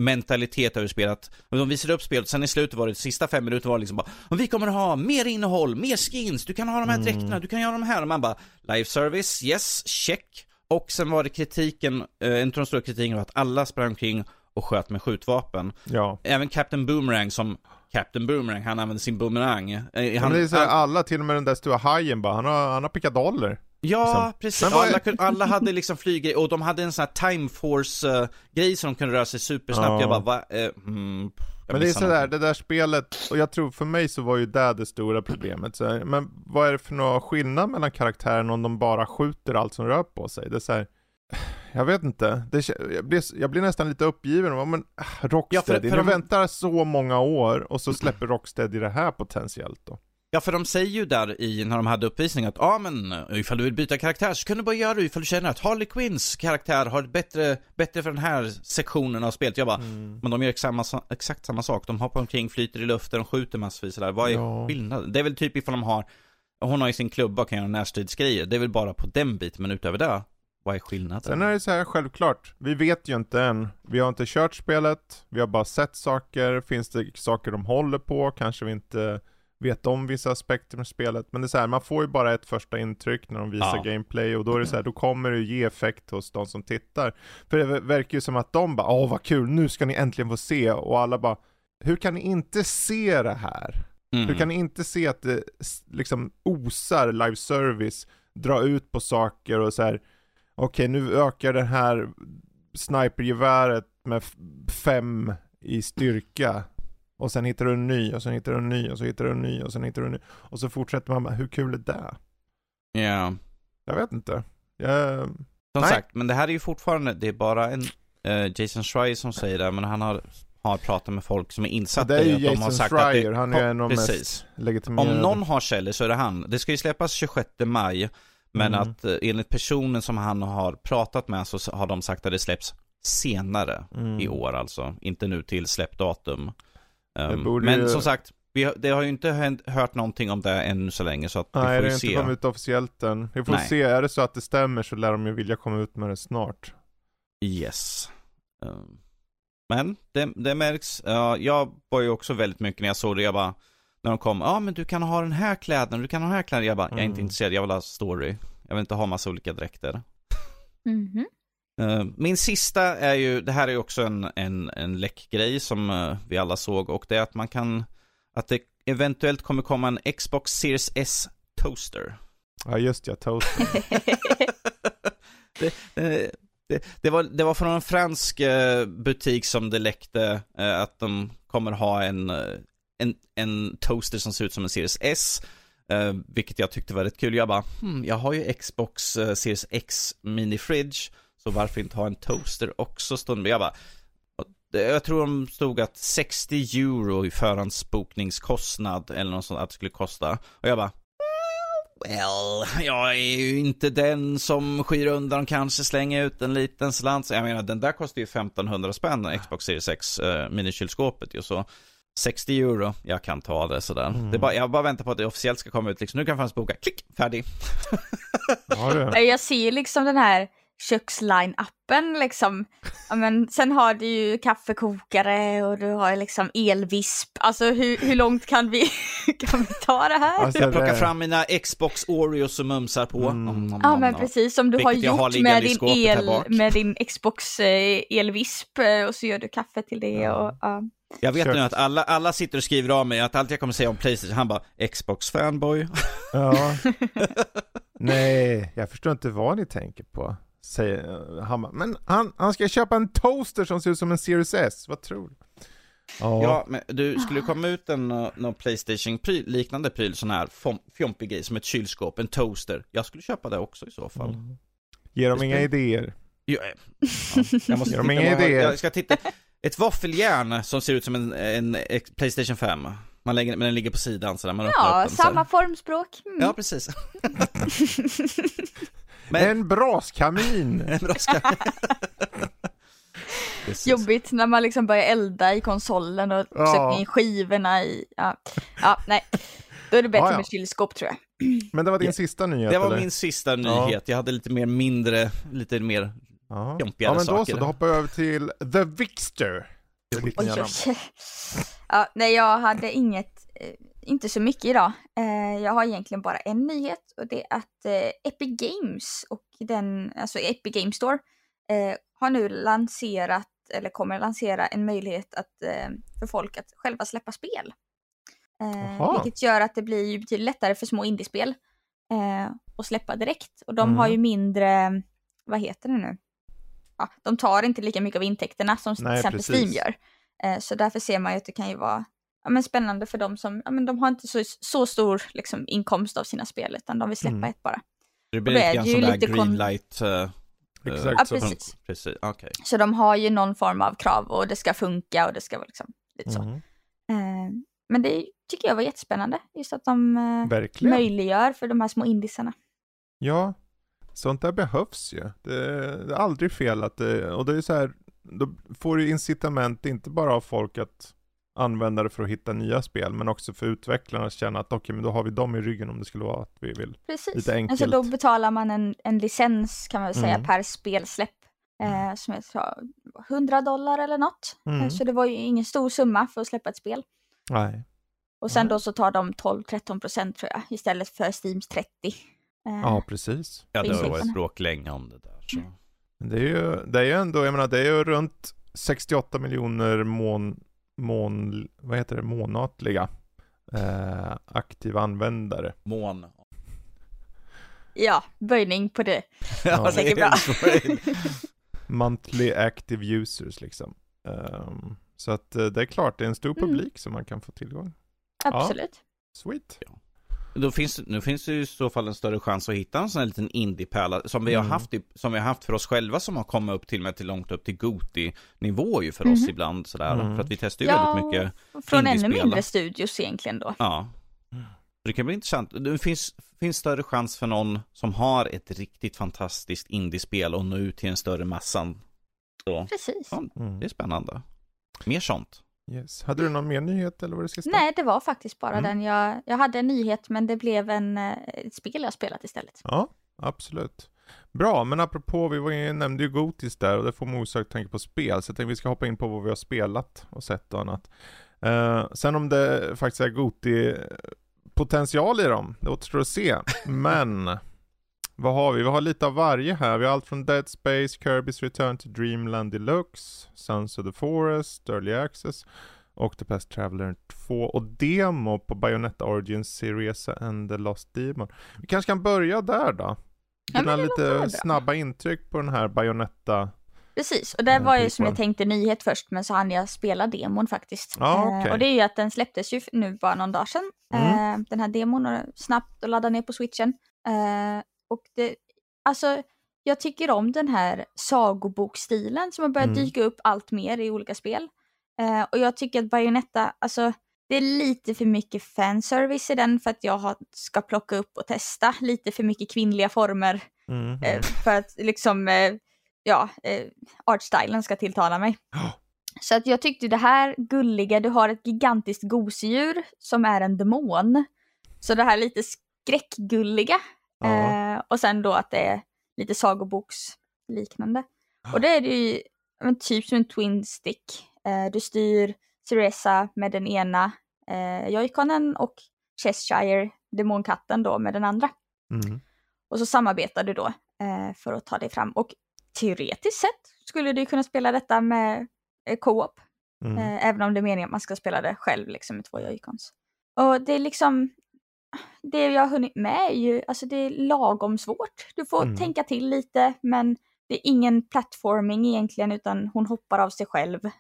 mentalitet över spelet. De visade upp spelet, sen i slutet var det, sista fem minuter var det liksom bara "Och Vi kommer ha mer innehåll, mer skins, du kan ha de här Mm. dräkterna, du kan göra de här. Och man bara, live service, yes, check. Och sen var det kritiken, eh, en av de stora kritiken var att alla sprang omkring och sköt med skjutvapen. Ja. Även Captain Boomerang som Captain Boomerang, han använde sin boomerang. Eh, Han, det är så här, alla, till och med den där stora hajen bara, han har, han har pickadoller. Ja, Liksom. precis. Är- Alla, alla hade liksom flyg och de hade en sån här time force grej som de kunde röra sig supersnabbt. Ja. Jag bara, va? Eh, mm, jag Men det är sådär, det där spelet, och jag tror för mig så var ju det det stora problemet. Så men vad är det för någon skillnad mellan karaktärerna om de bara skjuter allt som rör på sig? Det är så här, jag vet inte. Det, jag, blir, jag blir nästan lite uppgiven. Men ah, Ja, Rocksteady, för- för ni de- väntar så många år och så släpper Rocksteady det här potentiellt då. Ja, för de säger ju där i, när de hade uppvisning att, ja men ifall du vill byta karaktär så kan du bara göra det ifall du känner att Harley Quinns karaktär har bättre, bättre för den här sektionen av spelet. Jag bara, Mm. men de gör exakt samma, exakt samma sak. De hoppar omkring, flyter i luften, de skjuter massvis sådär. Vad är Ja. skillnaden? Det är väl typ ifall de har, hon har ju sin klubba och kan göra närstridsgrejer. Det är väl bara på den biten, men utöver det, vad är skillnaden? Sen är det så här självklart, vi vet ju inte än. Vi har inte kört spelet, vi har bara sett saker, finns det saker de håller på, kanske vi inte vet om vissa aspekter med spelet. Men det är så här, man får ju bara ett första intryck när de visar Ja. gameplay och då är det så här, då kommer det ge effekt hos de som tittar. För det verkar ju som att de bara, åh vad kul, nu ska ni äntligen få se, och alla bara, hur kan ni inte se det här? Mm. Hur kan ni inte se att det liksom osar live service, dra ut på saker och så här. okej nu ökar det här snipergeväret med fem i styrka. Och sen hittar du en ny, och sen hittar du en ny, och så hittar du en ny, och sen hittar du en ny. Och så fortsätter man bara, hur kul är det? Ja. Jag vet inte. Jag, Som Nej. sagt, men det här är ju fortfarande, det är bara en eh, Jason Schreier som säger det, men han har, har pratat med folk som är insatta det är i ju att de har Jason sagt Schreier, att det, han är en av de mest legitimerade. Om någon har källor så är det han. Det ska ju släppas 26 maj, men Mm. att eh, enligt personen som han har pratat med så har de sagt att det släpps senare Mm. i år alltså, inte nu till släppdatum. Um, men ju- som sagt, vi har, det har ju inte hänt, hört någonting om det ännu så länge så att vi Nej, får det ju har inte se. kommit ut officiellt än. Vi får Nej. se, är det så att det stämmer så lär de ju vilja komma ut med det snart. Yes. Um, men det, det märks. Ja, jag var ju också väldigt mycket när jag såg det. Jag bara, när de kom, ja ah, men du kan ha den här kläden, du kan ha den här kläden. Jag bara, jag är inte Mm. intresserad, jag vill ha story. Jag vill inte ha massa olika dräkter. Mhm. Uh, min sista är ju, det här är ju också en, en, en läckgrej som uh, vi alla såg och det är att man kan, att det eventuellt kommer komma en Xbox Series S Toaster. Ja just ja, Toast. [LAUGHS] [LAUGHS] det, det, det, det, var, det var från en fransk eh, butik som det läckte eh, att de kommer ha en, eh, en, en toaster som ser ut som en Series S. eh, vilket jag tyckte var rätt kul. Jag bara, hmm, jag har ju Xbox eh, Series X mini fridge. Så varför inte ha en toaster också? Stund. Jag bara, jag tror de stod att 60 euro i förhandsbokningskostnad eller något sånt att det skulle kosta. Och jag bara, Well, jag är ju inte den som skyr undan och kanske slänger ut en liten slant. Så Jag menar, den där kostar ju 1500 spänn, Xbox Series X eh, minikylskåpet ju så. 60 euro, jag kan ta det sådär. Mm. Det är bara, jag bara väntar på att det officiellt ska komma ut liksom. Nu kan jag boka, klick, färdig. Ja, Jag ser liksom den här köksline-appen liksom. Ja, men sen har du ju kaffekokare och du har liksom elvisp. Alltså hur, hur långt kan vi, [LAUGHS] kan vi ta det här? Alltså, Jag plockar det- fram mina Xbox Oreos och mumsar på. Mm. Nom, nom, Ja nom, men precis som du har har gjort liggande med din, el, med din Xbox eh, elvisp eh, och så gör du kaffe till det Ja. och ja. Jag vet Kört. nu att alla, alla sitter och skriver av mig att allt jag kommer säga om Playstation, han bara Xbox fanboy. Ja. [LAUGHS] Nej, jag förstår inte vad ni tänker på. Säger han bara, men han, han ska köpa en toaster som ser ut som en Series S, vad tror du? Ja. Ja, men du, skulle det komma ut en uh, någon Playstation-pryl, liknande pryl, sån här fjompig grej, som ett kylskåp, en toaster. Jag skulle köpa det också i så fall. Mm. Ger dem inga idéer? Ja, eh, ja, jag måste Ger de titta inga idéer? Jag ska titta. Ett våffeljärn som ser ut som en, en, Playstation 5. Man lägger, men den ligger på sidan sådär, man ja upp den samma formspråk. Mm. Ja, precis. [LAUGHS] Men, En braskamin! [LAUGHS] en bra ska... [LAUGHS] Precis. Jobbigt när man liksom börjar elda i konsolen och Ja. sätter in skivorna i, ja, ja nej. Då är det bättre Ja, ja. med kylskåp tror jag. Men det var din Ja. sista nyhet Det var eller? min sista nyhet. Jag hade lite mer mindre, lite mer jompigare ja men då saker. så, då hoppar jag över till The Vixter. Oj, oj. Ja, nej, jag hade inget, eh, inte så mycket idag. Eh, jag har egentligen bara en nyhet och det är att eh, Epic Games och den, alltså Epic Games Store har nu lanserat, eller kommer lansera en möjlighet att, för folk att själva släppa spel. Jaha. vilket gör att det blir betydligt lättare för små indiespel att släppa direkt. Och de Mm. har ju mindre, vad heter det nu? Ja, de tar inte lika mycket av intäkterna som Nej, till exempel precis. Steam gör. Eh, Så därför ser man ju att det kan ju vara ja, men spännande för dem som, ja, men de har inte så, så stor liksom, inkomst av sina spel utan de vill släppa Mm. ett bara. Det blir lite grann sån där greenlight. Uh, Exakt. Ja, så. precis. Precis, okej. Så de har ju någon form av krav och det ska funka och det ska vara liksom lite så. Mm. Eh, men det tycker jag var jättespännande. Just att de Verkligen. möjliggör för de här små indisarna. Ja, sånt där behövs ju. Det, det är aldrig fel att det, och det är så här, då får du incitament inte bara av folk att använda det för att hitta nya spel, men också för utvecklarna att känna att okej, men då har vi dem i ryggen om det skulle vara att vi vill. Precis. Lite enkelt. Alltså då betalar man en, en licens kan man väl säga Mm. per spelsläpp. Eh, som jag tror 100 dollar eller något. Mm. Eh, så det var ju ingen stor summa för att släppa ett spel. Nej. Och sen Nej. då så tar de 12-13 procent tror jag istället för Steams 30. Eh, Ja, precis. Ja, det har varit bråk länge om det där. Så. Men det är ju, det är ju ändå, jag menar, det är ju runt 68 miljoner mån, mån, vad heter det, månatliga eh, aktiva användare. Mån. Ja, böjning på det. [LAUGHS] Ja, säkert bra. [LAUGHS] Monthly active users liksom. Ehm, så att eh, det är klart, det är en stor Mm. publik som man kan få tillgång. Absolut. Sweet. Då finns, nu finns det ju i så fall en större chans att hitta en sån här liten indiepärla som vi, har Mm. haft i, som vi har haft för oss själva som har kommit upp till och med till långt upp till Goti-nivå ju för oss Mhm. ibland sådär. Mm. För att vi testar ju Ja, väldigt mycket. Från ännu mindre studios egentligen då. Ja. Det kan bli intressant. Det finns, finns större chans för någon som har ett riktigt fantastiskt indiespel och nå ut till en större massan. Så Precis. Ja. Mm. det är spännande. Mer sånt. Yes. Hade du någon mer nyhet eller vad det ska stå? Nej, det var faktiskt bara Mm. den. Jag, jag hade en nyhet men det blev en, eh, ett spel jag spelat istället. Ja, absolut. Bra, men apropå, vi var nämnde ju Gotis där och det får man osökt tänka på spel, så jag tänkte vi ska hoppa in på vad vi har spelat och sett och annat. Eh, sen om det faktiskt är Goti-potential i dem, det återstår att se. [LAUGHS] Men, vad har vi? Vi har lite av varje här. Vi har allt från Dead Space, Kirby's Return to Dreamland Deluxe, Sons of the Forest, Early Access, Octopath Traveler 2 och demo på Bayonetta Origins Series and the Lost Demon. Vi kanske kan börja där då? Ja, Dina väl lite snabba intryck på den här Bayonetta. Precis, och det Ja, var ju som jag tänkte nyhet först men så hann jag spela demon faktiskt. Ja, Eh, okej. och det är ju att den släpptes ju nu bara någon dag sedan. Mm. Eh, den här demon och snabbt att ladda ner på switchen. Och det, alltså jag tycker om den här sagobokstilen som har börjat Mm. dyka upp allt mer i olika spel. Eh, och jag tycker att Bayonetta, alltså det är lite för mycket fanservice i den för att jag har, ska plocka upp och testa lite för mycket kvinnliga former Mm. eh, för att liksom, eh, ja, eh, artstylen ska tilltala mig. Ja. Så att jag tyckte det här gulliga, du har ett gigantiskt gosedjur som är en demon. Så det här lite skräckgulliga. Ja. Eh, och sen då att det är lite sagoboksliknande. Och det är det ju men, typ som en twin stick. Eh, du styr Ceresa med den ena eh, joyconen och Cheshire, demonkatten då med den andra. Mm. Och så samarbetar du då eh, för att ta dig fram. Och teoretiskt sett skulle du kunna spela detta med eh, co-op. Mm. Eh, även om det är meningen att man ska spela det själv liksom med två joycons. Och det är liksom, det jag har hunnit med är ju, alltså det är lagom svårt. Du får Mm. tänka till lite men det är ingen plattforming egentligen utan hon hoppar av sig själv. eh,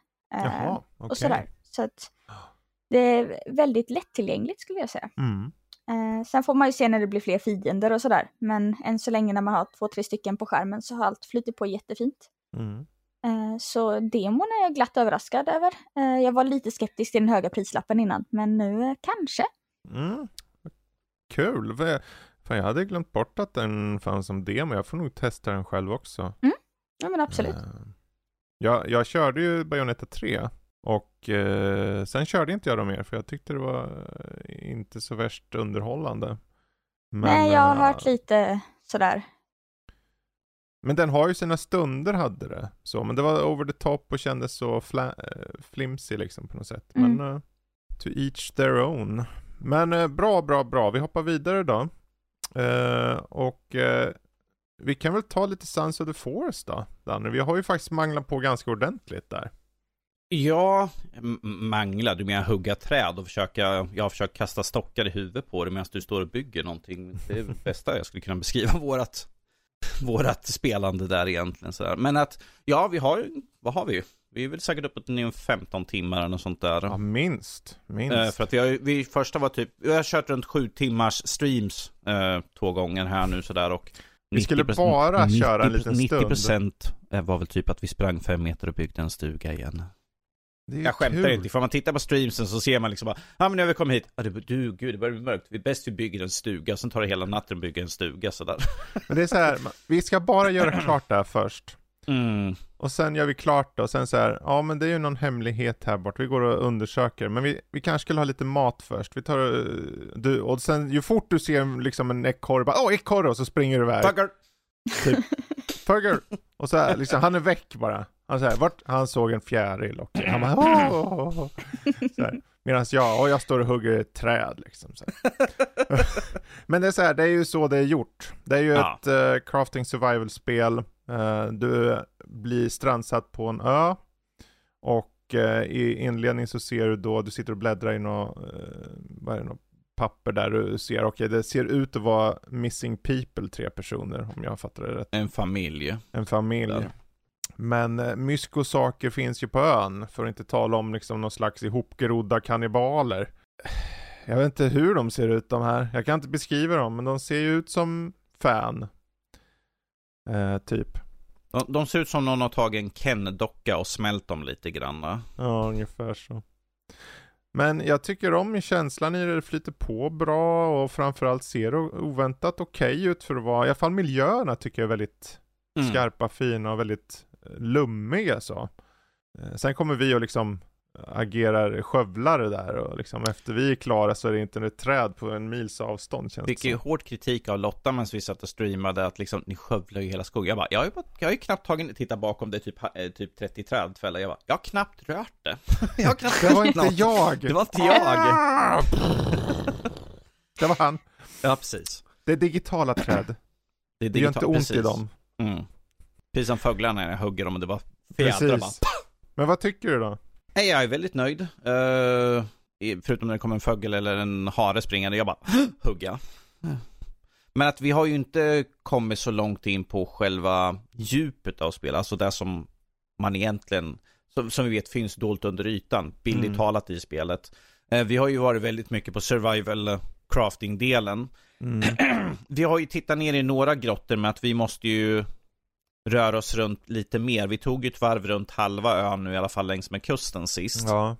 Jaha, okej. Och sådär. Så att [GASPS] det är väldigt lättillgängligt skulle jag säga. Mm. Eh, sen får man ju se när det blir fler fiender och sådär. Men än så länge när man har två, tre stycken på skärmen så har allt flutit på jättefint. Mm. Eh, så demon är jag glatt överraskad över. Eh, jag var lite skeptisk till den höga prislappen innan, men nu eh, kanske. Mm. Kul. Fan, jag hade glömt bort att den fanns som demo. Jag får nog testa den själv också. Ja men absolut. Eh, Jag, jag körde ju Bayonetta 3 och eh, sen körde inte jag dem mer för jag tyckte det var eh, inte så värst underhållande. Men, Nej, jag har eh, hört lite sådär. Men den har ju sina stunder hade det. Så, men det var over the top och kändes så fla- flimsy liksom på något sätt. Men Mm. eh, to each their own. Men eh, bra, bra, bra. Vi hoppar vidare då. Eh, och eh, vi kan väl ta lite Sons of the Forest då, Danne. Vi har ju faktiskt manglat på ganska ordentligt där. Ja, mangla, du menar hugga träd och försöka, jag har försökt kasta stockar i huvudet på dig medan du står och bygger någonting. Det är det bästa jag skulle kunna beskriva [LAUGHS] vårat, vårat spelande där egentligen. Sådär. Men att, ja, vi har ju, vad har vi? Vi är väl säkert uppåt i en 15 timmar eller något sånt där. Ja, minst. Minst. Eh, för att ju- vi första var typ, jag har kört runt sju timmars streams eh, två gånger här nu sådär och Vi skulle 90% bara köra en 90 liten stund. 90% var väl typ att vi sprang fem meter och byggde en stuga igen. Det är Jag skämtar kul. inte, för om man tittar på streamsen så ser man liksom bara, ja men nu har vi kommit hit, ja, det, du, gud det börjar bli mörkt, vi bäst vi bygger en stuga, sen tar det hela natten att bygga en stuga sådär. Men det är så här, vi ska bara göra klart det här först. Mm. Och sen gör vi klart det och sen så här, ja men det är ju någon hemlighet här bort, vi går och undersöker. Men vi, vi kanske skulle ha lite mat först. Vi tar, eh, du, och sen ju fort du ser liksom en ekorre, bara åh ekorre och så springer du iväg. Tugger! [LAUGHS] Tugger! Och så här, liksom, han är väck bara. Han, så här, vart, han såg en fjäril och han bara åh, åh, åh. Så här. Medan jag, och jag står och hugger ett träd liksom. [LAUGHS] Men det är så här, det är ju så det är gjort. Det är ju Ja. ett eh, crafting survival-spel. Eh, du blir strandsatt på en ö. Och eh, i inledning så ser du då, du sitter och bläddrar i något, eh, vad är det, något papper där du ser, okej det ser ut att vara missing people, tre personer om jag fattar det rätt. En familj. En familj. Där. Men eh, myskosaker finns ju på ön, för att inte tala om liksom någon slags ihopgrodda kannibaler. Jag vet inte hur de ser ut de här, jag kan inte beskriva dem, men de ser ju ut som fan. Eh, typ. De, de ser ut som någon har tagit en Ken-docka och smält dem lite grann. va? Ja, ungefär så. Men jag tycker om känslan i det, det flyter på bra och framförallt ser det oväntat okej ut för att vara, i alla fall miljöerna tycker jag är väldigt Mm. skarpa, fina och väldigt eh, lummiga så. Eh, Sen kommer vi och liksom agerar skövlare där och liksom efter vi är klara så är det inte ett träd på en mils avstånd känns Fick det ju hård kritik av Lotta medan vi satt och streamade att liksom, ni skövlar ju hela skogen. Jag bara, jag har ju, jag har ju knappt tagit, titta bakom det typ, eh, typ 30 trädfällor. Jag bara, jag har knappt rört det. [LAUGHS] jag har knappt Det var inte jag! Det var inte jag. [LAUGHS] Det var han. Ja, precis. Det är digitala träd. Det, är Det gör inte ont precis. i dem. Mm. Precis som fåglarna när jag hugger dem och det var fjädrar bara. Precis. Men vad tycker du då? Nej, jag är väldigt nöjd. I- förutom när det kommer en fågel eller en hare springande, jag bara hugga. Men att vi har ju inte kommit så långt in på själva djupet av spel, alltså det som man egentligen, som, som vi vet finns dolt under ytan, bildligt Mm. talat i spelet. Eh, vi har ju varit väldigt mycket på survival eh, crafting-delen. Mm. [CLEARS THROAT] Vi har ju tittat ner i några grottor med att vi måste ju röra oss runt lite mer. Vi tog ju ett varv runt halva ön nu i alla fall längs med kusten sist. Ja.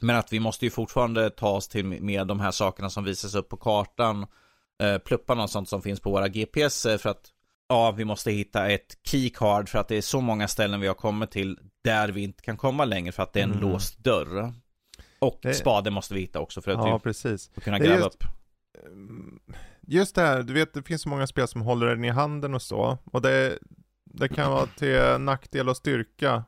Men att vi måste ju fortfarande ta oss till med de här sakerna som visas upp på kartan. Eh, plupparna och sånt som finns på våra GPS för att ja, vi måste hitta ett keycard för att det är så många ställen vi har kommit till där vi inte kan komma längre för att det är en Mm. låst dörr. Och Det- spade måste vi hitta också för att ja, vi precis. kunna gräva just- upp. Mm, Just det här, du vet det finns så många spel som håller den i handen och så. Och det, det kan vara till nackdel och styrka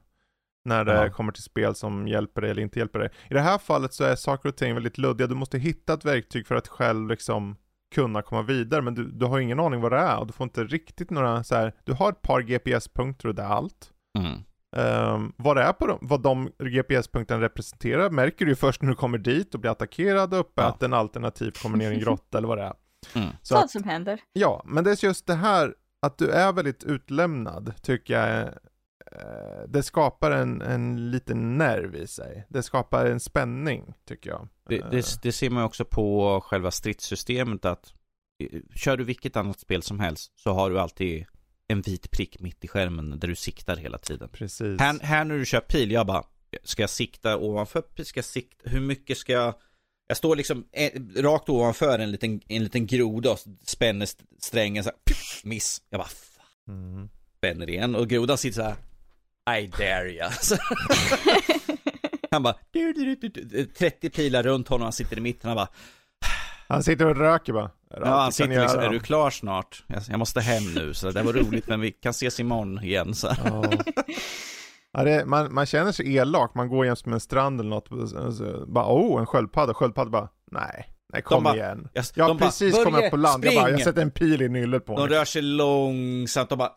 när det Ja. kommer till spel som hjälper dig eller inte hjälper dig. I det här fallet så är saker och ting väldigt luddiga. Du måste hitta ett verktyg för att själv liksom kunna komma vidare. Men du, du har ingen aning vad det är och du får inte riktigt några så här. Du har ett par GPS-punkter och det är allt. Mm. Um, vad det är på dem, vad de GPS-punkterna representerar märker du först när du kommer dit och blir attackerad och uppäten alternativt kommer ner i en grotta eller vad det är. [LAUGHS] Mm. Så Sånt att, som händer. ja, men det är just det här att du är väldigt utlämnad tycker jag eh, det skapar en, en liten nerv i sig. Det skapar en spänning tycker jag. Det, Eh, det, det ser man också på själva stridssystemet att eh, kör du vilket annat spel som helst så har du alltid en vit prick mitt i skärmen där du siktar hela tiden. Precis. Här, här när du kör pil, jag bara, ska jag sikta ovanför? Ska jag sikta? Hur mycket ska jag? Jag står liksom eh, rakt ovanför en liten, en liten groda och spänner st- strängen så här, pff, miss. Jag bara, fan, Mm. spänner igen och grodan sitter så här, I dare. Så- Han bara, du, du, du, du, du, 30 pilar runt honom, han sitter i mitten, han bara, Han sitter och röker bara. Ja han sitter liksom, är du klar snart? Jag, måste hem nu, så det var roligt men vi kan ses imorgon igen så. Ja. Det, man, man känner sig elak, man går jäms med en strand eller något, och så, så, bara oh, en sköldpadda, sköldpadda bara, nej, nej kom bara- igen. Jag, Jag har de bara, precis kommit "Börje, upp på land, jag bara, jag spring!" sätter en pil i nyllet på De honom. rör sig långsamt, de bara,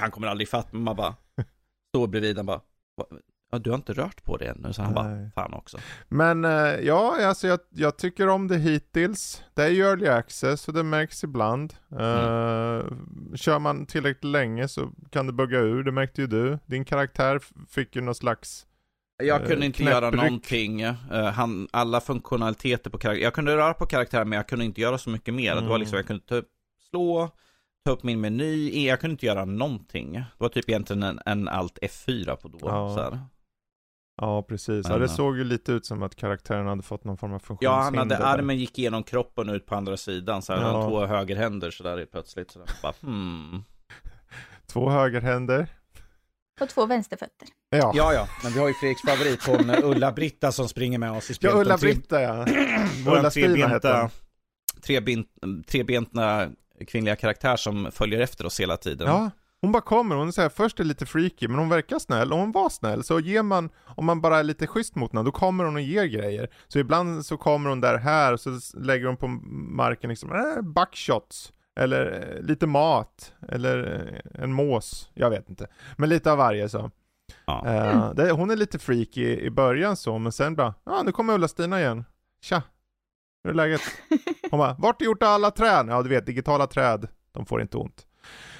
han kommer aldrig fatt men man bara, [LAUGHS] står bredvid, han bara, "Va? Ja, du har inte rört på det ännu, så han bara, Nej. fan också. Men eh, ja, alltså jag, jag tycker om det hittills. Det är ju early access och det märks ibland. Uh, Kör man tillräckligt länge så kan det bugga ur, det märkte ju du. Din karaktär fick ju någon slags, Jag Eh, kunde inte göra knäppryck. någonting, eh, han, alla funktionaliteter på karaktär, jag kunde röra på karaktären men jag kunde inte göra så mycket mer. Det var Mm. liksom, jag kunde ta upp, slå, ta upp min meny, jag kunde inte göra någonting. Det var typ egentligen en, en alt F4 på då. Ja. Ja, precis. Ja, det ja. såg ju lite ut som att karaktären hade fått någon form av Ja, funktionshinder. han hade armen gick igenom kroppen ut på andra sidan, så han Ja. hade två högerhänder sådär plötsligt. Så där. Bara, hmm. [LAUGHS] Två högerhänder. Och två vänsterfötter. Ja, Ja, ja, men vi har ju Fredriks favorit, hon [LAUGHS] Ulla-Britta som springer med oss i ja spelet. Ulla-Britta ja. [CLEARS THROAT] Ulla-Stina trebenta, hon. trebent, trebentna kvinnliga karaktär som följer efter oss hela tiden. Ja, hon bara kommer, hon är så här, först är lite freaky, men hon verkar snäll, och hon var snäll, så ger man, om man bara är lite schysst mot henne, då kommer hon och ger grejer. Så ibland så kommer hon där här, och så lägger hon på marken liksom, äh, buckshots, eller eh, lite mat, eller eh, en mås, jag vet inte. Men lite av varje så. Ja. Eh, det, hon är lite freaky i, i början så, men sen bara, ja nu kommer Ulla-Stina igen. Tja, hur är läget? [LAUGHS] Hon bara, vart är gjort alla träd? Ja du vet, digitala träd, de får inte ont.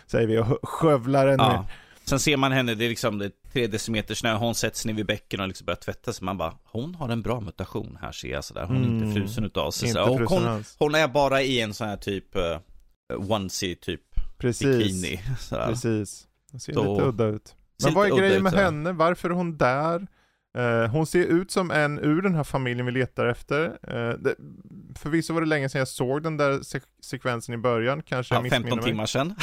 Säger vi och skövlar en Ja. Sen ser man henne, det är liksom det är tre decimeter snö, hon sätts ner vid bäcken och liksom börjar tvätta sig. Man bara, hon har en bra mutation här ser jag sådär. Hon är Mm. inte frusen utav sig. Inte. Och frusen hon, alls. hon är bara i en sån här typ uh, onesie typ Precis, bikini. Sådär. precis. Ser Så- lite udda ut. Men vad är grejen med henne? Varför är hon där? Eh, hon ser ut som en ur den här familjen vi letar efter. Uh, det, förvisso var det länge sedan jag såg den där sek- sekvensen i början, kanske Ja, missminner 15 mig. timmar sedan.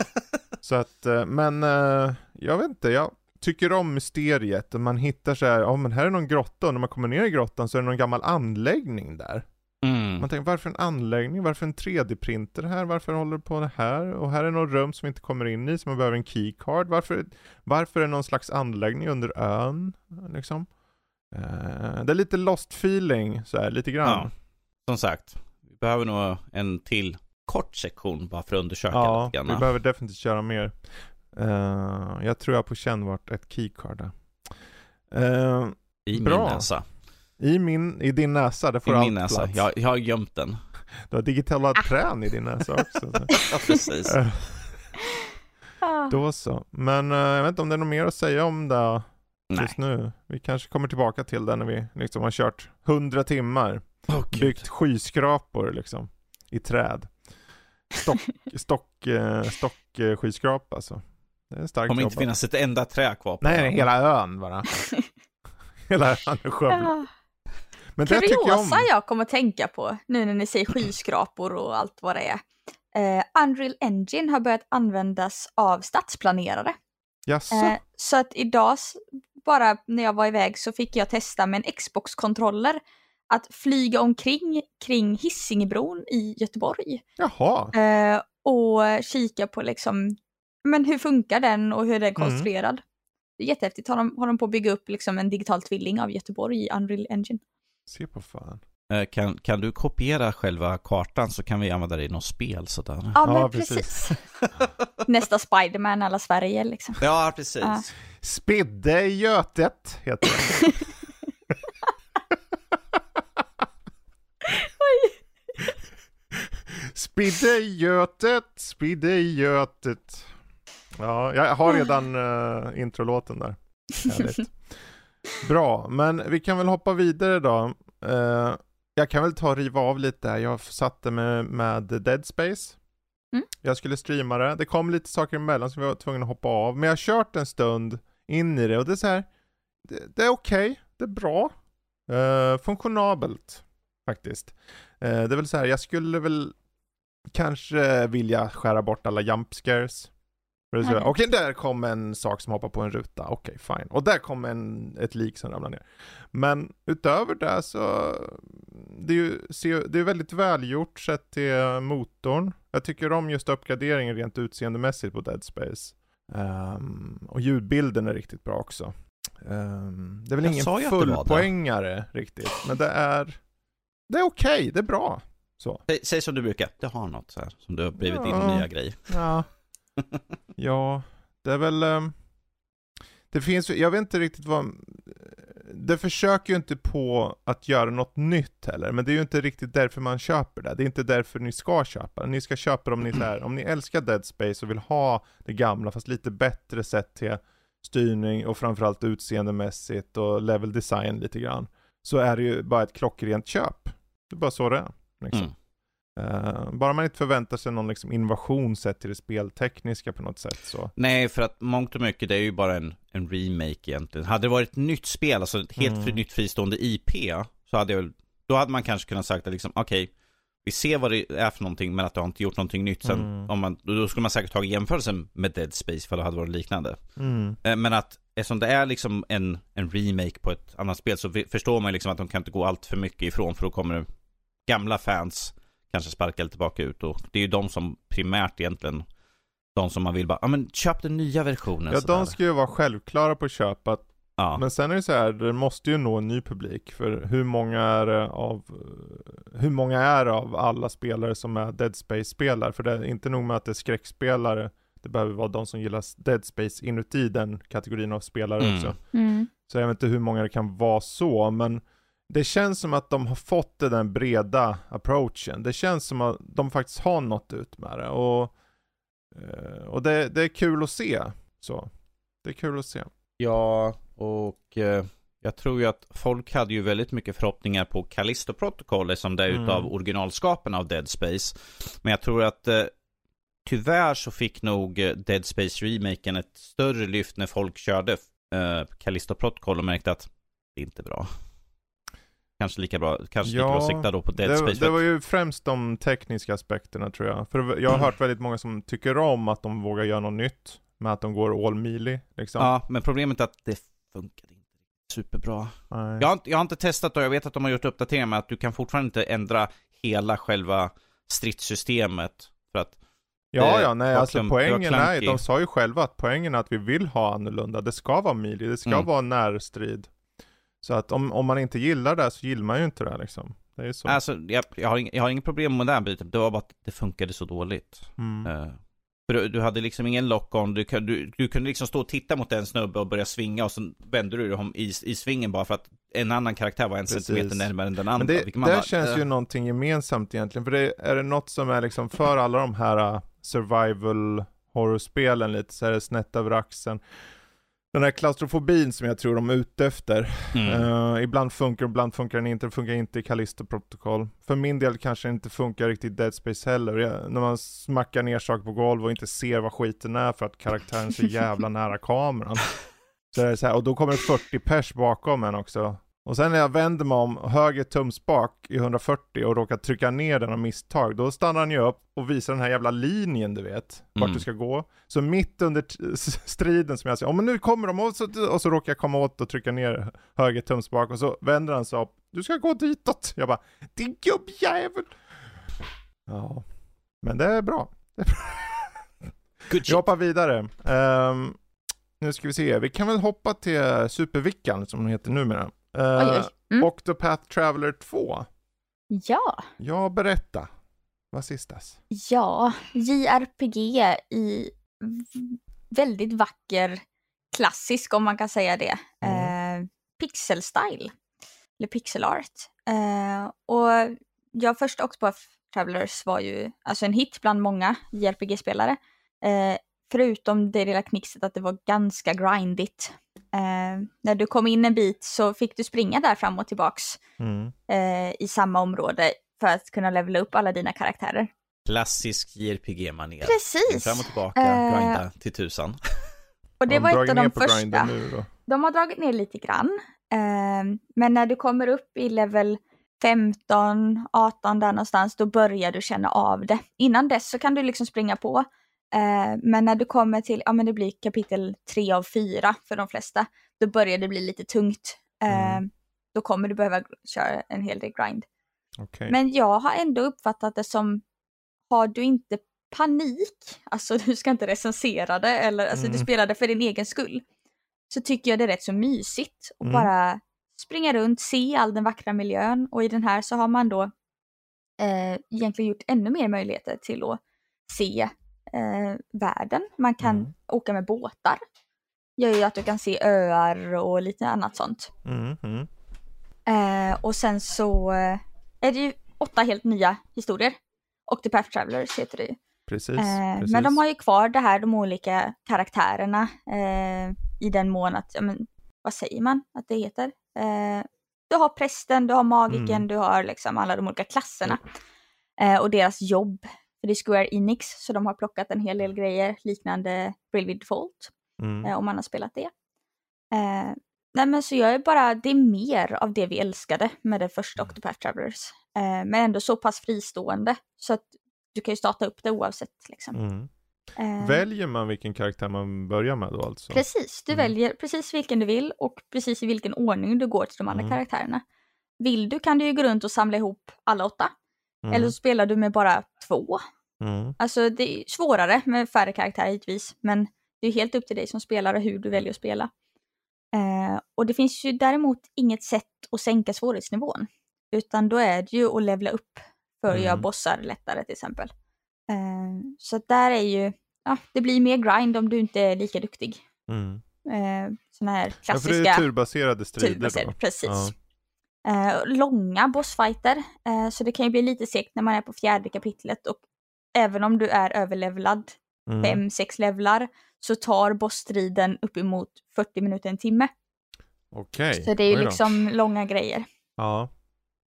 [GASPS] Så att, eh, men eh, jag vet inte, jag tycker om mysteriet man hittar så här, ja men här är någon grotta och när man kommer ner i grottan så är det någon gammal anläggning där. Mm. Man tänker varför en anläggning, varför en 3D-printer här, varför håller du på det här? Och här är något rum som vi inte kommer in i, så man behöver en keycard. Varför, varför är det någon slags anläggning under ön? Liksom. Eh, det är lite lost feeling, så här, lite grann. Ja. Som sagt, vi behöver nog en till kort sektion bara för att undersöka Ja, lite vi grann. behöver definitivt köra mer. Eh, jag tror jag på känn vart ett keycard är. Eh, I bra. min näsa. I, min, I din näsa, det I får allt min näsa. plats. Jag, jag har gömt den. Du har digitala trän i din näsa också. Så. [LAUGHS] Ja, precis. Eh, Ah. Då så. Men eh, jag vet inte om det är något mer att säga om det Nej. just nu. Vi kanske kommer tillbaka till det när vi liksom har kört 100 timmar. Gud. Byggt skyskrapor liksom. I träd. Stock, stock, [LAUGHS] stock eh, skyskrapa alltså. Det är starkt kommer inte jobbat. finnas ett enda trä kvar på Nej, hela ön bara. [LAUGHS] hela ön är skövlad. Men det tycker jag om. Kuriosa jag kommer att tänka på nu när ni säger skyskrapor och allt vad det är. Eh, Unreal Engine har börjat användas av stadsplanerare. Jaså? Eh, så att idag, bara när jag var iväg, så fick jag testa med en Xbox-kontroller att flyga omkring kring Hisingebron i Göteborg. Jaha. Eh, och kika på liksom, men hur funkar den och hur den är Mm. konstruerad. Det är jättehäftigt. Har de, har de på att bygga upp liksom en digital tvilling av Göteborg i Unreal Engine. Se på fan. Eh, Kan, kan du kopiera själva kartan så kan vi använda det i något spel sådär. Ja, Ja, men precis. precis. Nästa Spiderman alla Sverige liksom. Ja, precis. Ja. Spidde i Götet heter det. [LAUGHS] Spidde i Götet, spidde i Götet. Ja, jag har redan uh, introlåten där. Härligt. [LAUGHS] Bra, men vi kan väl hoppa vidare då. Eh, jag kan väl ta och riva av lite där. Jag satte med, med Dead Space. Mm. Jag skulle streama det. Det kom lite saker emellan så vi var tvungna att hoppa av. Men jag har kört en stund in i det och det är så här. Det, det är okej, det är bra. Eh, funktionabelt faktiskt. Eh, det är väl så här, jag skulle väl kanske vilja skära bort alla jump scares. Okej. Okej, där kom en sak som hoppar på en ruta. Okej, fine. Och där kom en, ett lik som ramlar ner. Men utöver det så, det är ju det är väldigt välgjort sett till motorn. Jag tycker om just uppgraderingen rent utseendemässigt på Dead Space. Ehm, och ljudbilden är riktigt bra också. Ehm, det är väl Jag ingen fullpoängare riktigt, men det är, det är okej, det är bra. Så. Säg, säg som du brukar, det har något så här som du har blivit Ja. nya grej. Ja. [LAUGHS] ja, det är väl... Ehm, det finns ju- jag vet inte riktigt vad... Det försöker ju inte på att göra något nytt heller, men det är ju inte riktigt därför man köper det. Det är inte därför ni ska köpa det. Ni ska köpa det om ni, så här, om ni älskar Dead Space och vill ha det gamla fast lite bättre sätt till styrning och framförallt utseendemässigt och level design lite grann. Så är det ju bara ett klockrent köp. Det är bara så det är. Liksom. Mm. Eh, bara man inte förväntar sig någon liksom innovation sett till det speltekniska på något sätt så. Nej, för att mångt och mycket det är ju bara en, en remake egentligen. Hade det varit ett nytt spel, alltså ett helt Mm. nytt fristående IP, så hade jag väl, då hade man kanske kunnat sagt att liksom, okej, vi ser vad det är för någonting, men att det har inte gjort någonting nytt. Sen, Mm. om man, då skulle man säkert tagit jämförelsen med Dead Space, för det hade varit liknande. Mm. Eh, Men att eftersom det är liksom en, en remake på ett annat spel så förstår man liksom att de kan inte gå allt för mycket ifrån för då kommer gamla fans kanske sparka lite tillbaka ut och det är ju de som primärt egentligen de som man vill bara, ja men köp den nya versionen Ja, sådär. de ska ju vara självklara på köp att ja. Men sen är det så här, det måste ju nå en ny publik. För hur många är det av, hur många är det av alla spelare som är Dead Space-spelare? För det är inte nog med att det är skräckspelare, det behöver vara de som gillar Dead Space inuti den kategorin av spelare Mm. också. Mm. Så jag vet inte hur många det kan vara så, men det känns som att de har fått den breda approachen. Det känns som att de faktiskt har nått ut med det. Och, eh, och det, det är kul att se. Så. Det är kul att se. Ja, och eh, jag tror ju att folk hade ju väldigt mycket förhoppningar på Callisto Protocol som det är Mm. utav originalskapen av Dead Space. Men jag tror att eh, tyvärr så fick nog Dead Space remaken ett större lyft när folk körde eh, Callisto Protocol och märkte att det är inte bra. Kanske lika bra, kanske lika Ja, bra att sikta då på Dead det, Space. det var ju främst de tekniska aspekterna tror jag. För jag har Mm. hört väldigt många som tycker om att de vågar göra något nytt. Med att de går all melee liksom. Ja, men problemet är att det funkar inte superbra. Nej. Jag har, inte, jag har inte testat och jag vet att de har gjort uppdateringar med att du kan fortfarande inte ändra hela själva stridssystemet. För att Ja, ja, nej, alltså klump- poängen är, de sa ju själva att poängen är att vi vill ha annorlunda. Det ska vara melee, det ska Mm. vara närstrid. Så att om, om man inte gillar det så gillar man ju inte det liksom. Det är ju så. Alltså, jag, jag, har ing, jag har inget problem med den biten. Det var bara att det funkade så dåligt. Mm. Eh, för du, du hade liksom ingen lock-on. Du, du, du kunde liksom stå och titta mot en snubbe och börja svinga och sen vände du dig i, i svingen bara för att en annan karaktär var en Precis. centimeter närmare än den andra. Men det, där bara, känns eh, ju någonting gemensamt egentligen. För det, är det något som är liksom för alla de här uh, survival horrorspelen lite så är det snett över axeln. Den här klaustrofobin som jag tror de är ute efter. mm. Eh, ibland funkar, ibland funkar den inte. Det funkar inte i Callisto Protocol. För min del kanske det inte funkar riktigt i Dead Space heller. Jag, när man smackar ner saker på golv och inte ser vad skiten är för att karaktären är så jävla nära kameran. [LAUGHS] Så är det så här, och då kommer det 40 pers bakom en också. Och sen när jag vänder mig om höger tumspak i 140 och råkar trycka ner den av misstag, då stannar han ju upp och visar den här jävla linjen du vet, vart Mm. du ska gå. Så mitt under striden som jag säger, oh, men nu kommer de, och så, och så råkar jag komma åt och trycka ner höger tumspak och så vänder han sig upp, du ska gå ditåt. Jag bara, din gubbjävel! Ja, men det är bra. Good Vi shit. hoppar vidare. Ehm, nu ska vi se, vi kan väl hoppa till Supervickan som den heter numera. Uh, Oj, oj. Mm. Octopath Traveler 2. Ja, Ja, berätta. Vad sistas? ja, JRPG i väldigt vacker, klassisk om man kan säga det, eh, pixel-style. Eller pixel art. Eh, och ja, första Octopath Travelers var ju alltså en hit bland många JRPG-spelare. Eh, förutom det lilla knixet att det var ganska grindigt. Eh, när du kom in en bit så fick du springa där fram och tillbaks Mm. eh, i samma område för att kunna levela upp alla dina karaktärer. Klassisk JRPG-manér. Precis! Fram och tillbaka, Eh, grinda till tusan. [LAUGHS] Och det de var av de första. De har dragit ner lite grann. Eh, men när du kommer upp i level 15, 18 där någonstans, då börjar du känna av det. Innan dess så kan du liksom springa på. Eh, men när du kommer till, ja men det blir kapitel 3 av 4 för de flesta, då börjar det bli lite tungt. Eh, Mm. Då kommer du behöva köra en hel del grind. Okej. Men jag har ändå uppfattat det som, har du inte panik, alltså [LAUGHS] du ska inte recensera det eller alltså du Mm. spelar det för din egen skull, så tycker jag det är rätt så mysigt att Mm. bara springa runt, se all den vackra miljön och i den här så har man då eh, egentligen gjort ännu mer möjligheter till att se eh, världen. Man kan Mm. åka med båtar, gör ju att du kan se öar och lite annat sånt. Mm, mm. Eh, och sen så eh, är det ju åtta helt nya historier. Octopath Travelers heter det ju. Precis, Eh, precis. men de har ju kvar det här, de olika karaktärerna eh, i den mån att, ja, men, vad säger man att det heter? Eh, du har prästen, du har magiken, Mm. du har liksom alla de olika klasserna. Eh, och deras jobb. För det är Square Enix, så de har plockat en hel del grejer liknande Bravely Default, Mm. eh, om man har spelat det. Eh, nej men så jag är bara, det är mer av det vi älskade med det första Octopath Travelers. Eh, men ändå så pass fristående så att du kan ju starta upp det oavsett liksom. Mm. Eh, Väljer man vilken karaktär man börjar med då alltså? Precis, du Mm. väljer precis vilken du vill och precis i vilken ordning du går till de andra Mm. karaktärerna. Vill du kan du ju gå runt och samla ihop alla åtta. Mm. Eller så spelar du med bara två. Mm. Alltså det är svårare med färre karaktärer givetvis, men det är helt upp till dig som spelare hur du väljer att spela. Eh, och det finns ju däremot inget sätt att sänka svårighetsnivån. Utan då är det ju att levla upp för att göra Mm. bossar lättare till exempel. Eh, så där är ju, ja, det blir mer grind om du inte är lika duktig. Mm. Eh, såna här Ja, för det klassiska är turbaserade strider turbaserade, då. precis. Ja. Eh, långa bossfighter, eh, så det kan ju bli lite segt när man är på fjärde kapitlet och även om du är överlevlad, Mm. fem, sex levlar, så tar bossstriden uppemot 40 minuter, en timme. Okej. Så det är ju liksom långa grejer. Ja.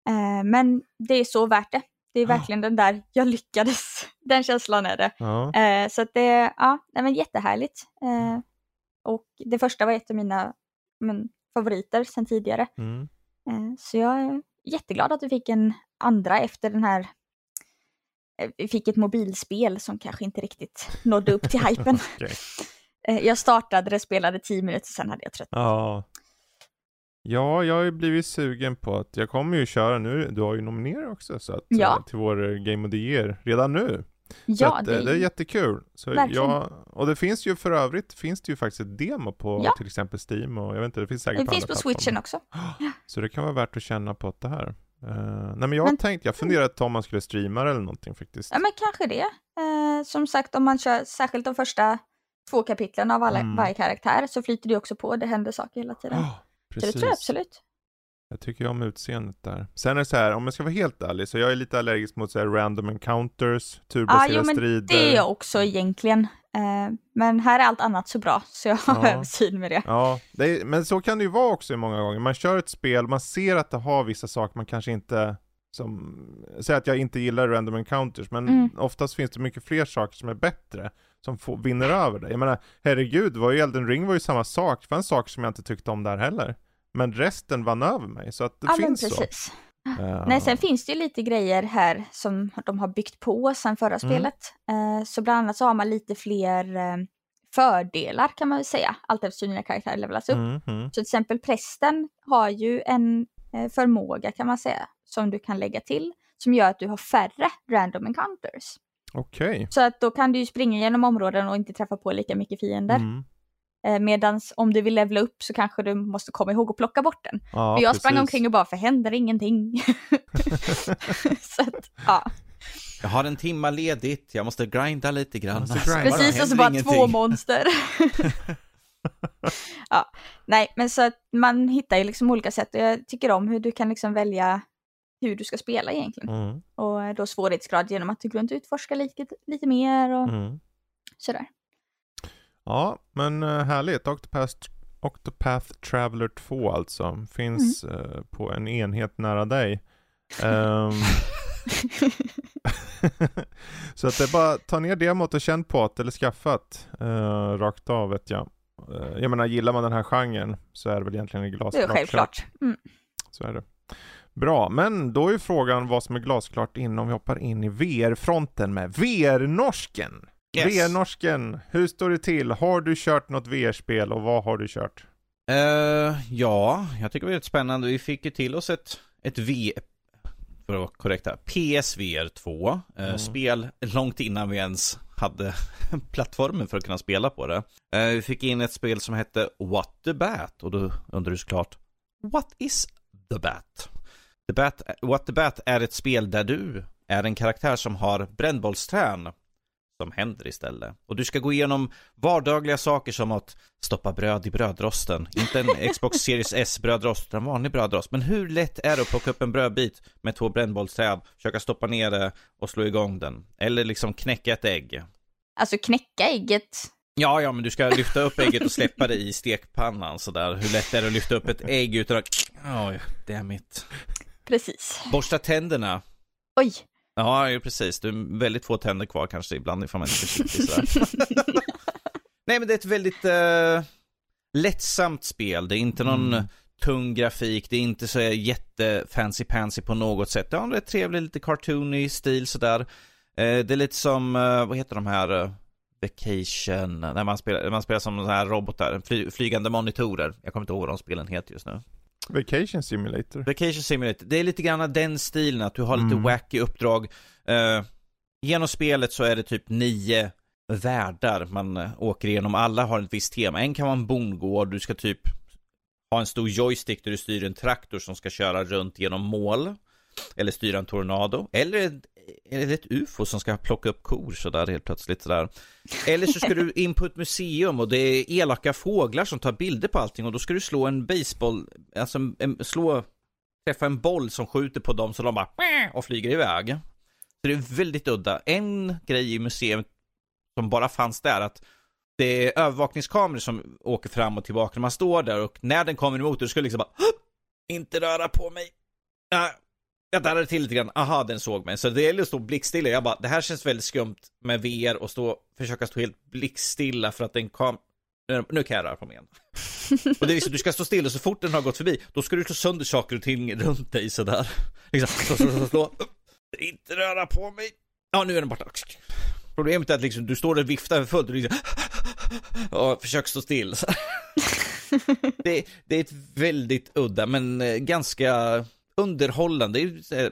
Eh, men det är så värt det. Det är Ah. verkligen den där, jag lyckades, [LAUGHS] den känslan är det. ja. Eh, så att det, ja, det var jättehärligt. Eh, och det första var ett av mina men, favoriter sedan tidigare. Mm. Eh, Så jag är jätteglad att vi fick en andra efter den här eh, vi fick ett mobilspel som kanske inte riktigt nådde upp till [LAUGHS] hypen. Okej. [LAUGHS] Eh, Jag startade det, spelade 10 minuter, sen hade jag tröttnat. Ja. Ja, jag har ju blivit sugen på att jag kommer ju köra nu, du har ju nominerat också så att, Ja. till vår Game of the Year redan nu. Ja, att, eh, det är jättekul. Så Verkligen. jag, och det finns ju för övrigt, finns det ju faktiskt ett demo på Ja. till exempel Steam och jag vet inte, det finns säkert det på finns på switchen också. [GASPS] Så det kan vara värt att känna på det här. Uh, nej men jag har Men- tänkt, jag funderade på om man skulle streama det eller någonting faktiskt. Ja men kanske det. Eh, som sagt om man kör särskilt de första två kapitlen av alla, Mm. varje karaktär så flyter det också på, det händer saker hela tiden. Ah, så det tror jag absolut. Jag tycker ju om utseendet där. Sen är det så här, om jag ska vara helt ärlig, så jag är lite allergisk mot så här random encounters, turbaserade jo, men strider. Det är jag också egentligen. Eh, men här är allt annat så bra så jag har Ja. översyn med det. Ja, det är, men så kan det ju vara också många gånger. Man kör ett spel, man ser att det har vissa saker man kanske inte som, säg att jag inte gillar random encounters, men Mm. oftast finns det mycket fler saker som är bättre, som får, vinner över det. Jag menar, herregud, var ju Elden Ring var ju samma sak, det fanns saker som jag inte tyckte om där heller. Men resten vann över mig, så att det Ja men finns så. precis. Ja. Nej, sen finns det ju lite grejer här som de har byggt på sen förra Mm. spelet. Eh, så bland annat så har man lite fler eh, fördelar kan man väl säga, allt eftersom dina karaktärer levlas upp. Mm, mm. Så till exempel prästen har ju en eh, förmåga kan man säga som du kan lägga till som gör att du har färre random encounters. Okej. Så att då kan du ju springa genom områden och inte träffa på lika mycket fiender. Eh, Medan om du vill levla upp så kanske du måste komma ihåg att plocka bort den. Ja, För jag sprang precis. omkring och bara, för händer ingenting? [LAUGHS] så att, ja. Jag har en timma ledigt, jag måste grinda lite grann. Grinda. [LAUGHS] Precis, och så bara ingenting. två monster. [LAUGHS] ja, nej, men så att man hittar ju liksom olika sätt och jag tycker om hur du kan liksom välja hur du ska spela egentligen. Mm, Och då svårighetsgrad genom att du går runt och utforskar lite, lite mer och mm. sådär. Ja, men uh, härligt. Octopath, Octopath Traveler 2 alltså. Finns Mm. eh, på en enhet nära dig. Ehm, [LAUGHS] så att det är bara ta ner demot och känn på det eller skaffat. Uh, rakt av vet jag. Eh, jag menar, gillar man den här genren så är det väl egentligen Det är glasklart. självklart. Mm. Så är det. Bra, men då är frågan vad som är glasklart innan vi hoppar in i VR-fronten med VR-norsken. Yes. VR-norsken, hur står det till? Har du kört något VR-spel och vad har du kört? Eh, ja, jag tycker det var rätt spännande. Vi fick ju till oss ett, ett V... För att vara korrekta. PSVR 2. Eh, Mm. Spel långt innan vi ens hade [LAUGHS] plattformen för att kunna spela på det. Eh, vi fick in ett spel som hette What the Bat. Och då undrar du såklart What is the Bat? The Bat? What the Bat är ett spel där du är en karaktär som har brännbollsträn som händer istället. Och du ska gå igenom vardagliga saker som att stoppa bröd i brödrosten. Inte en [LAUGHS] Xbox Series S brödrost, utan en vanlig brödrost. Men hur lätt är det att plocka upp en brödbit med två brännbollsträd, försöka stoppa ner det och slå igång den? Eller liksom knäcka ett ägg. Alltså knäcka ägget. Ja, ja, men du ska lyfta upp ägget och släppa det i stekpannan sådär. Hur lätt är det att lyfta upp ett ägg utan att... Oj, det är mitt. Precis. Borsta tänderna. Oj. Ja, ju precis. Du har väldigt få tänder kvar kanske ibland ifall man inte är försiktig sådär. [LAUGHS] Nej, men det är ett väldigt uh, lättsamt spel. Det är inte någon mm. tung grafik. Det är inte så jättefancy pansy på något sätt. Det har en rätt trevlig, lite cartoony stil sådär. Uh, det är lite som, uh, vad heter de här? Vacation, när man spelar, man spelar som så här robotar, fly, flygande monitorer. Jag kommer inte ihåg vad de spelen heter just nu. Vacation Simulator. Vacation Simulator. Det är lite grann den stilen, att du har lite mm. wacky uppdrag. Uh, genom spelet så är det typ nio världar man uh, åker igenom. Alla har ett visst tema. En kan vara en bondgård, du ska typ ha en stor joystick där du styr en traktor som ska köra runt genom mål. Eller styra en tornado. Eller är det ett ufo som ska plocka upp kor sådär helt plötsligt sådär. Eller så ska du in på ett museum och det är elaka fåglar som tar bilder på allting och då ska du slå en baseball, alltså en, slå, träffa en boll som skjuter på dem så de bara och flyger iväg. Så det är väldigt udda. En grej i museet som bara fanns där att det är övervakningskameror som åker fram och tillbaka när man står där och när den kommer emot dig, du ska liksom bara inte röra på mig. Äh, jag darrade till lite grann, aha den såg mig. Så det gäller att stå blickstilla. Jag bara, det här känns väldigt skumt med VR och stå, försöka stå helt blickstilla för att den kam... Nu kan jag röra på mig igen. [LAUGHS] och det är liksom, du ska stå still och så fort den har gått förbi, då ska du slå sönder saker och ting runt dig sådär. Liksom, slå, slå, slå, slå. Inte röra på mig. Ja, nu är den borta. Problemet är att liksom, du står och viftar för fullt och liksom, och försöker stå still. [LAUGHS] det, det är ett väldigt udda, men eh, ganska underhållande. Det är,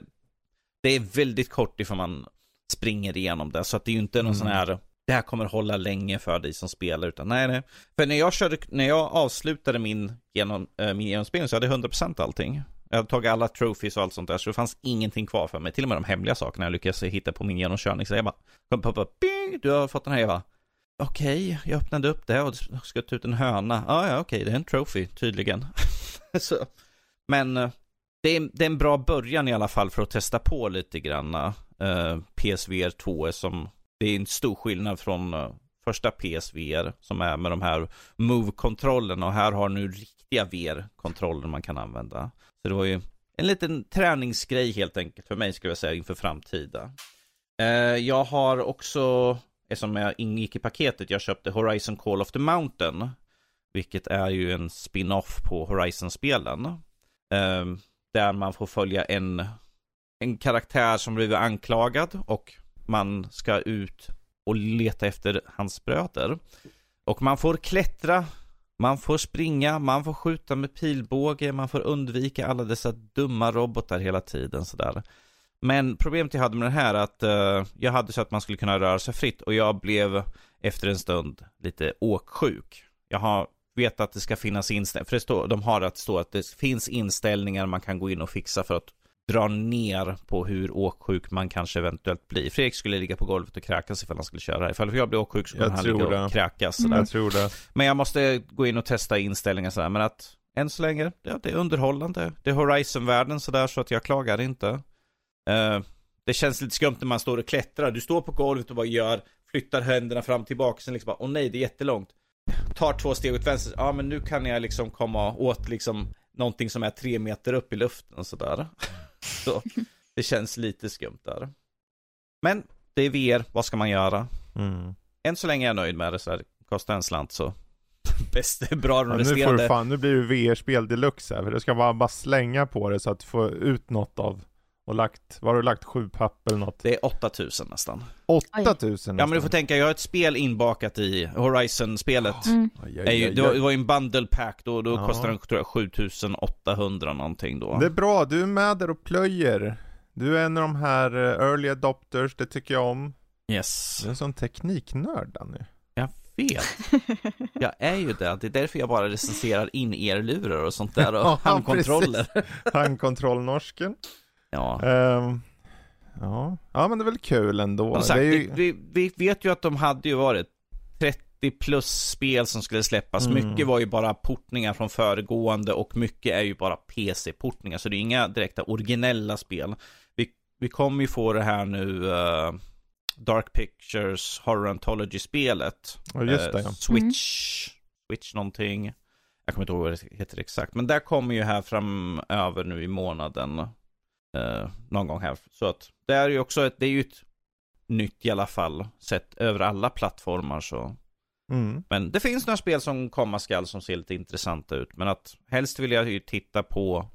det är väldigt kort ifall man springer igenom det. Så att det är ju inte någon mm. sån här, det här kommer hålla länge för dig som spelar. Utan nej, nej. För när jag, körde, när jag avslutade min, genom, äh, min genomspelning så hade jag 100% allting. Jag hade tagit alla trophies och allt sånt där, så det fanns ingenting kvar för mig. Till och med de hemliga sakerna jag lyckades hitta på min genomkörning. Så jag bara, kom på, bing, du har fått den här. Bara, okej, okay, jag öppnade upp det och ska ta ut en höna. Ah, ja, okej, okay, det är en trophy tydligen. [LAUGHS] så, men eh, det är, det är en bra början i alla fall för att testa på lite granna uh, eh, PSVR 2 som det är en stor skillnad från uh, första PSVR som är med de här Move-kontrollerna och här har nu riktiga VR-kontroller man kan använda. Så det var ju en liten träningsgrej helt enkelt för mig skulle jag säga inför framtida. Uh, eh, jag har också, eftersom jag ingick i paketet, jag köpte Horizon Call of the Mountain. Vilket är ju en spin-off på Horizon-spelen. Uh, där man får följa en, en karaktär som blivit anklagad och man ska ut och leta efter hans bröder. Och man får klättra, man får springa, man får skjuta med pilbåge, man får undvika alla dessa dumma robotar hela tiden sådär. Men problemet jag hade med det här är att uh, jag hade så att man skulle kunna röra sig fritt och jag blev efter en stund lite åksjuk. Jag har vet att det ska finnas inställningar, för det står, de har att stå att det finns inställningar man kan gå in och fixa för att dra ner på hur åksjuk man kanske eventuellt blir. Fredrik skulle ligga på golvet och kräkas ifall han skulle köra. Ifall jag blir åksjuk så kommer han ligga det. och kräkas. Mm. Jag tror det. Men jag måste gå in och testa inställningar sådär. Men att än så länge, ja, det är underhållande. Det är Horizon-världen sådär så att jag klagar inte. Uh, det känns lite skumt när man står och klättrar. Du står på golvet och bara gör, flyttar händerna fram och tillbaka. Sen liksom bara, åh nej, det är jättelångt tar två steg åt vänster, ja men nu kan jag liksom komma åt liksom någonting som är tre meter upp i luften och sådär. [LAUGHS] Så det känns lite skumt där. Men det är VR, vad ska man göra? Mm. Än så länge är jag nöjd med det, så här, kostar en slant så [LAUGHS] bäst, bra de ja, resterande. Nu får du fan, nu blir det VR-spel deluxe här, för det ska bara, bara slänga på det så att du får ut något av och lagt, vad har du lagt? Sju papp eller något? Det är 8000 nästan. 8000 nästan? Ja men du får tänka, jag har ett spel inbakat i Horizon-spelet. Mm. det, var, det var ju en bundle pack då, då ja. kostade den tror jag 7800 någonting då. Det är bra, du är med där och plöjer. Du är en av de här eh, early adopters, det tycker jag om. Yes. Du är en sån tekniknörd nu. Jag vet. Jag är ju det. Det är därför jag bara recenserar in erlurar och sånt där och [LAUGHS] ja, handkontroller. Handkontrollnorsken. Ja. Um, ja. ja, men det är väl kul ändå. Sagt, ju... vi, vi, vet ju att de hade ju varit 30 plus spel som skulle släppas. Mm. Mycket var ju bara portningar från föregående och mycket är ju bara PC-portningar. Så det är inga direkta originella spel. Vi, vi kommer ju få det här nu uh, Dark Pictures Horror Anthology-spelet. Ja, just det. Uh, Switch, mm. Switch någonting. Jag kommer inte ihåg vad det heter exakt. Men där kommer ju här framöver nu i månaden. Eh, någon gång här. Så att det är ju också ett, det är ju ett nytt i alla fall, sett över alla plattformar så. Mm. Men det finns några spel som komma skall som ser lite intressanta ut. Men att helst vill jag ju titta på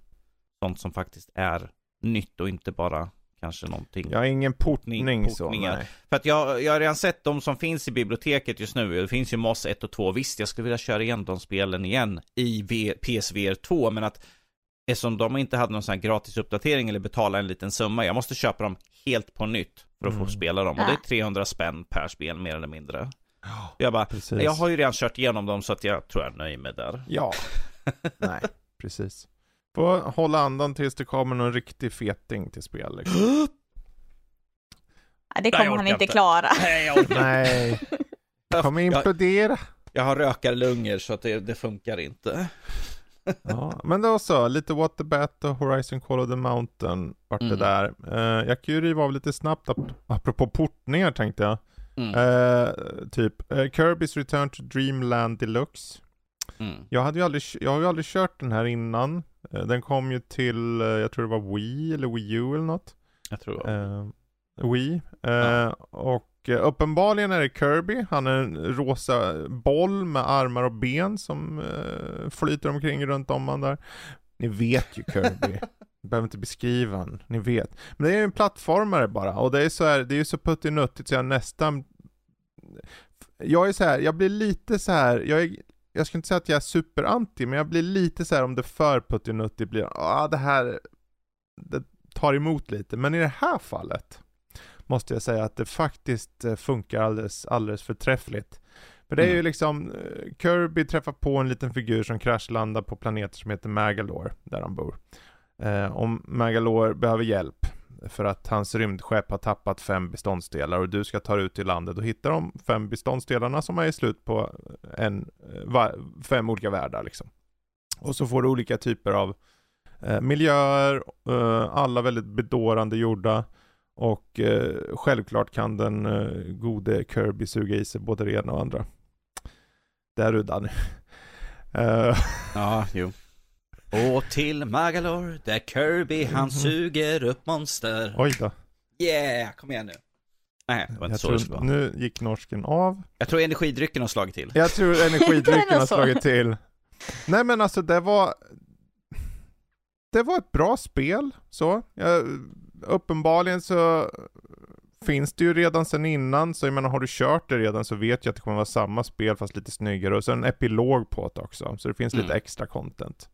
sånt som faktiskt är nytt och inte bara kanske någonting. Jag har ingen portning så, portningar. nej. För att jag, jag har redan sett de som finns i biblioteket just nu. Det finns ju Moss 1 och 2. Visst, jag skulle vilja köra igen de spelen igen i v, PSVR 2. Men att eftersom de inte hade någon sån här gratis uppdatering eller betala en liten summa. Jag måste köpa dem helt på nytt för att Mm. få spela dem. Och det är Ja. 300 spänn per spel mer eller mindre. Jag bara, Precis. jag har ju redan kört igenom dem så att jag tror jag är nöjd med där. Ja. [LAUGHS] nej, precis. Får hålla andan tills det kommer någon riktig feting till spel liksom. Det Nej, jag kommer han inte inte. klara. [LAUGHS] Nej, jag, Nej, det kommer jag, implodera. jag har rökarlungor så att det, det funkar inte. Ja, men då så, lite What the Bat och Horizon Call of the Mountain vart det Mm. där. Eh, jag kan ju riva av lite snabbt, ap- apropå portningar tänkte jag. Mm. Eh, typ, eh, Kirby's Return to Dreamland Deluxe. Mm. Jag, hade ju aldrig, jag har ju aldrig kört den här innan. Den kom ju till, jag tror det var Wii eller Wii U eller något. Jag tror det var. Wii. Ja. Och eh, uppenbarligen är det Kirby. Han är en rosa boll med armar och ben som eh, flyter omkring runt om han där. Ni vet ju Kirby. [LAUGHS] Behöver inte beskriva han, ni vet. Men det är ju en plattformare bara. Och det är så här, det är ju så puttinuttigt så jag nästan... Jag är så här, jag blir lite så här, jag är, jag ska inte säga att jag är superanti, men jag blir lite så här om det för puttinuttigt blir ah det här, det tar emot lite. Men i det här fallet måste jag säga att det faktiskt eh, funkar alldeles, alldeles förträffligt. För det är ju Mm. liksom, eh, Kirby träffar på en liten figur som kraschlandar på planeter som heter Magalore, där han bor. Eh, om Magalore behöver hjälp för att hans rymdskepp har tappat fem beståndsdelar och du ska ta dig ut till landet och hitta de fem beståndsdelarna som är i slut på en, eh, fem olika världar liksom. Och så får du olika typer av eh, miljöer, eh, alla väldigt bedårande gjorda. Och eh, självklart kan den eh, gode Kirby suga i sig både det ena och andra. Där du Danny. [LAUGHS] Eh, Ja, jo. Och till Magalore, där Kirby han Mhm. suger upp monster. oj då. Yeah, kom igen nu. Nej, det var inte Jag så det tror, vara. nu gick norsken av. Jag tror energidrycken har slagit till. Jag tror [LAUGHS] energidrycken har slagit till. Nej men alltså det var Det var ett bra spel, så. Jag, uppenbarligen så finns det ju redan sen innan, så jag menar har du kört det redan så vet jag att det kommer vara samma spel fast lite snyggare och så en epilog på det också, så det finns lite Mm. extra content.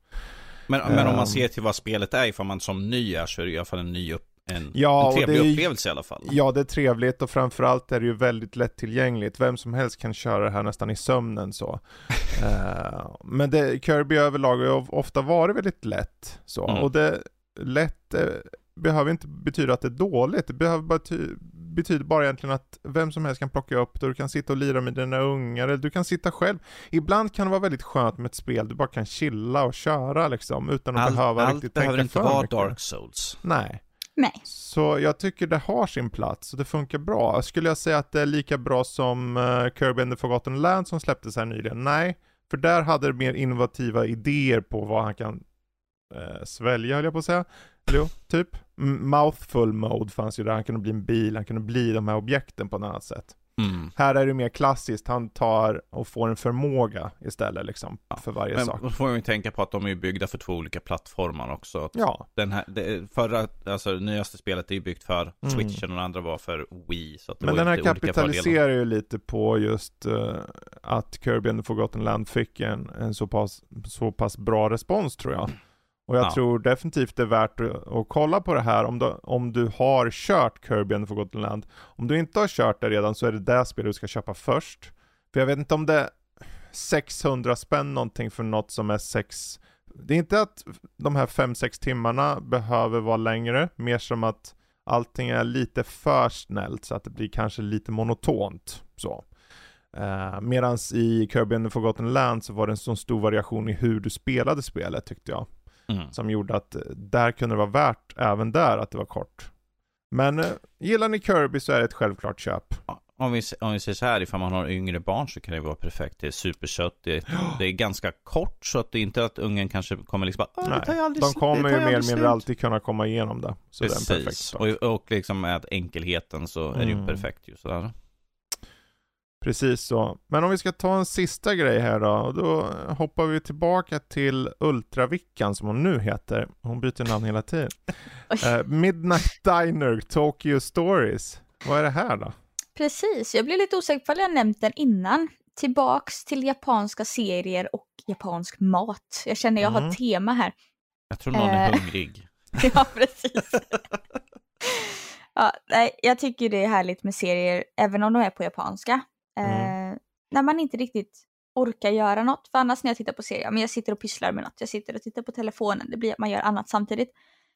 Men, men om Ehm. man ser till vad spelet är, ifall man som ny är, så är det i alla fall en ny upp, en, Ja, en trevlig det är- upplevelse i alla fall. Ja, det är trevligt och framförallt är det ju väldigt lättillgängligt. Vem som helst kan köra det här nästan i sömnen så. [LAUGHS] Eh, men det, Kirby överlag har ofta varit väldigt lätt så. Mm. Och det lätt eh, behöver inte betyda att det är dåligt. Det behöver bara ty- betyder bara egentligen att vem som helst kan plocka upp det. Du kan sitta och lira med dina ungar, eller du kan sitta själv. Ibland kan det vara väldigt skönt med ett spel du bara kan chilla och köra liksom, utan att Allt, behöva allt riktigt behöver tänka inte för vara mycket. Dark Souls. Nej. Nej. Så jag tycker det har sin plats och det funkar bra. Skulle jag säga att det är lika bra som uh, Kirby and the Forgotten Land som släpptes här nyligen? Nej, för där hade det mer innovativa idéer på vad han kan eh, svälja höll jag på att säga. Jo, typ. Mouthful mode fanns ju där, han kunde bli en bil, han kunde bli de här objekten på ett annat sätt. Mm. Här är det mer klassiskt, han tar och får en förmåga istället liksom, Ja, för varje Men sak. då får man ju tänka på att de är byggda för två olika plattformar också. Ja, Den här, det, förra, alltså det nyaste spelet är ju byggt för Mm. Switchen och den andra var för Wii. Så att det Men den här kapitaliserar ju lite på just eh, att Kirby and the Forgotten Land fick en, en så, pass, så pass bra respons tror jag. Och jag Ja. tror definitivt det är värt att, att kolla på det här om du, om du har kört Kirby and Forgotten Land. Om du inte har kört det redan så är det det spel du ska köpa först. För jag vet inte om det är 600 spänn någonting för något som är 6 Det är inte att de här 5-6 timmarna behöver vara längre, mer som att allting är lite för snällt så att det blir kanske lite monotont. Så. Uh, Medan i Kirby and the Forgotten Land så var det en så stor variation i hur du spelade spelet tyckte jag. Mm. Som gjorde att eh, där kunde det vara värt även där att det var kort. Men uh, gillar ni Kirby så är det ett självklart köp. Om vi, om vi säger så här, ifall man har yngre barn så kan det vara perfekt. Det är superkött, [GASPS] det, är ganska kort så att det är inte att ungen kanske kommer liksom bara, Nej, det tar ju aldrig de kommer ju mer eller mindre slut." alltid kunna komma igenom det. Så det är en perfekt Precis, start. och, och liksom med enkelheten så är det ju Mm. perfekt ju sådär. Precis så. Men om vi ska ta en sista grej här då, och då hoppar vi tillbaka till Ultravickan som hon nu heter. Hon byter namn hela tiden. [LAUGHS] Eh, Midnight Diner, Tokyo Stories. Vad är det här då? Precis, jag blev lite osäker på om jag nämnt den innan. Tillbaks till japanska serier och japansk mat. Jag känner jag har Mm. ett tema här. Jag tror någon är Eh. hungrig. [LAUGHS] ja, precis. [LAUGHS] ja, nej, jag tycker det är härligt med serier, även om de är på japanska. Eh, när man inte riktigt orkar göra något. För annars när jag tittar på serier, men jag sitter och pysslar med något. Jag sitter och tittar på telefonen. Det blir att man gör annat samtidigt.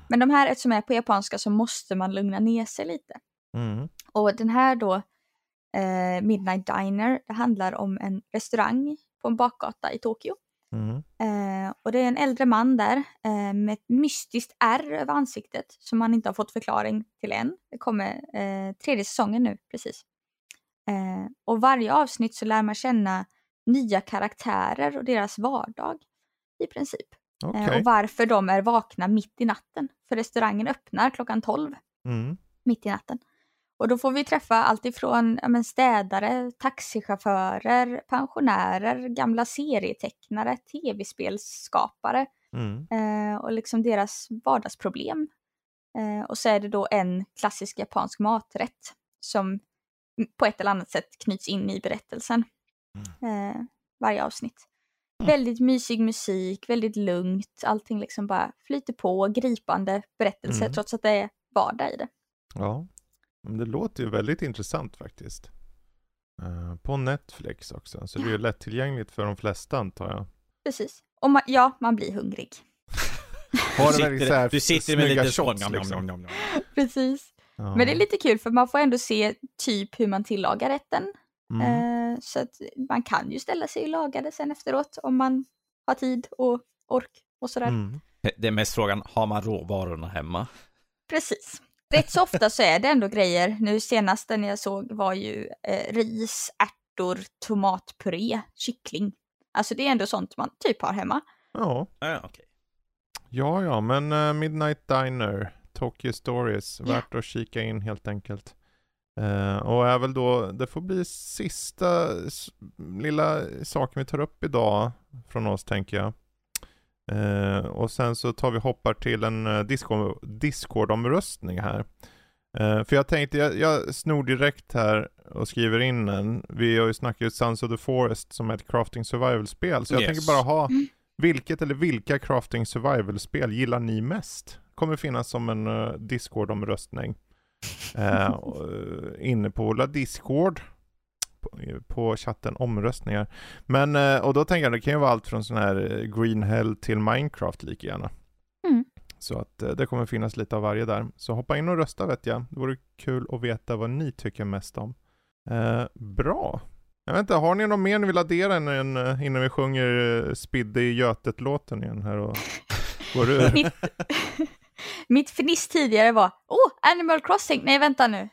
Men de här, eftersom jag är på japanska så måste man lugna ner sig lite. Mm. Och den här då, eh, Midnight Diner, det handlar om en restaurang på en bakgata i Tokyo. Mm. Eh, och det är en äldre man där eh, med ett mystiskt ärr över ansiktet som man inte har fått förklaring till än. Det kommer eh, tredje säsongen nu precis. Eh, och varje avsnitt så lär man känna nya karaktärer och deras vardag i princip. Okej. Eh, och varför de är vakna mitt i natten. För restaurangen öppnar klockan 12 Mm. mitt i natten. Och då får vi träffa allt ifrån ja, men städare, taxichaufförer, pensionärer, gamla serietecknare, tv-spelsskapare Mm. eh, och liksom deras vardagsproblem. Eh, och så är det då en klassisk japansk maträtt som på ett eller annat sätt knyts in i berättelsen. Eh, varje avsnitt. Mm. Väldigt mysig musik, väldigt lugnt, allting liksom bara flyter på, gripande berättelse Mm. trots att det är vardag i det. Ja. Men det låter ju väldigt intressant faktiskt. Eh, på Netflix också, så det är ju lättillgängligt för de flesta antar jag. Precis. Och man, ja, man blir hungrig. Har Du så här sitter, du sitter med lite shots, liksom. [LAUGHS] Precis. Ja. Men det är lite kul för man får ändå se typ hur man tillagar rätten. Mm. Eh, så att man kan ju ställa sig och laga det sen efteråt om man har tid och ork och sådär. Mm. Det är mest frågan, har man råvarorna hemma? Precis. Rätt så ofta så är det ändå grejer. Nu senast den jag såg var ju eh, ris, ärtor, tomatpuré, kyckling. Alltså det är ändå sånt man typ har hemma. Ja. Ja, okej. ja, ja, men eh, Midnight Diner, Tokyo Stories, värt att kika in helt enkelt. Eh, och är väl då, det får bli sista s- lilla saken vi tar upp idag från oss tänker jag. Eh, och sen så tar vi hoppar till en Discord, Discord-omröstning här. Eh, för jag tänkte, jag, jag snor direkt här och skriver in en. Vi har ju snackat ut Sons of the Forest som är ett crafting survival-spel. Så jag Yes. tänker bara ha, Mm. vilket eller vilka crafting survival-spel gillar ni mest? Kommer finnas som en uh, Discord-omröstning. Eh, och, eh, inne på våra Discord. På, på chatten omröstningar. Men, eh, och då tänker jag det kan ju vara allt från sån här eh, Green Hell till Minecraft lika gärna. Mm. Så att eh, det kommer finnas lite av varje där. Så hoppa in och rösta vet jag. Det vore kul att veta vad ni tycker mest om. Eh, bra. Jag vet inte, har ni något mer ni vill addera än, innan vi sjunger uh, Spidde i Götet-låten igen här och [LAUGHS] går ur? Mitt, mitt fniss tidigare var Åh, Animal Crossing! Nej, vänta nu.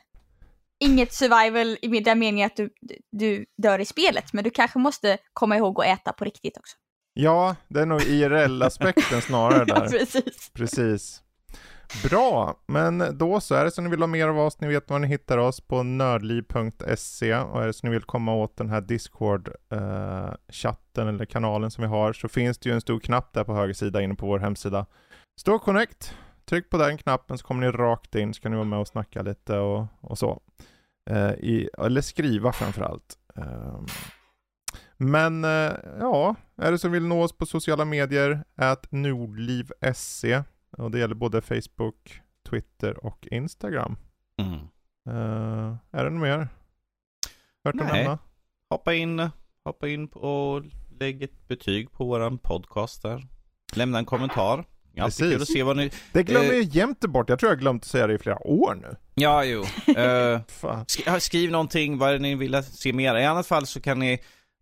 Inget survival i den meningen att du, du dör i spelet, men du kanske måste komma ihåg att äta på riktigt också. Ja, det är nog IRL-aspekten [LAUGHS] snarare Ja, där. precis. Precis. Bra, men då så är det så ni vill ha mer av oss, ni vet var ni hittar oss på nördliv.se och är det så ni vill komma åt den här Discord-chatten eller kanalen som vi har så finns det ju en stor knapp där på höger sida inne på vår hemsida. Stå connect, tryck på den knappen så kommer ni rakt in så kan ni vara med och snacka lite och, och så. Eh, i, eller skriva framförallt. Um, men eh, ja, är det så vill nå oss på sociala medier, att nordliv.se och det gäller både Facebook, Twitter och Instagram. Mm. Eh, är det något mer? Värt att nämna? Hoppa in, hoppa in och lägg ett betyg på våran podcast där. Lämna en kommentar. Alltid kul att se vad ni... Det glömmer Eh. jag jämt bort. Jag tror jag har glömt att säga det i flera år nu. Ja, jo. [LAUGHS] Fan. sk- skriv någonting vad ni vill se mer. I annat fall så kan ni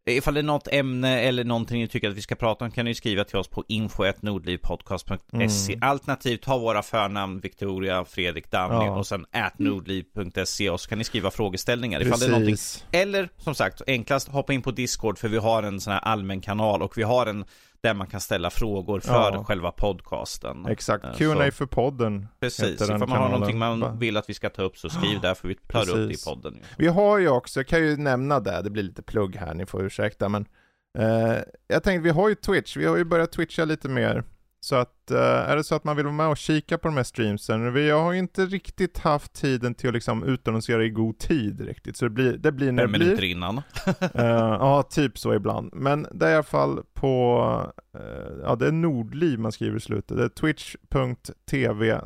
Ifall det är något ämne eller någonting ni tycker att vi ska prata om kan ni skriva till oss på info.nordlivpodcast.se mm. Alternativt ha våra förnamn Victoria, Fredrik, Danny ja. och sen atnordliv.se och så kan ni skriva frågeställningar ifall Precis. det är någonting. Eller som sagt, enklast hoppa in på Discord för vi har en sån här allmän kanal och vi har en där man kan ställa frågor för ja. själva podcasten. Exakt, eh, Q&A för podden. Precis, ifall man har någonting man vill att vi ska ta upp så skriv [GASPS] där för vi tar Precis. upp det i podden. Vi har ju också, jag kan ju nämna det, det blir lite plugg här, ni får ursäkta, men eh, jag tänkte vi har ju Twitch, vi har ju börjat twitcha lite mer. Så att uh, är det så att man vill vara med och kika på de här streamsen, jag har inte riktigt haft tiden till att liksom utannonsera i god tid riktigt, så det blir, det blir när det blir. minuter innan. uh, [LAUGHS] ja, typ så ibland. Men det är i alla fall på, uh, ja det är Nordliv man skriver i slutet, det är twitch.tv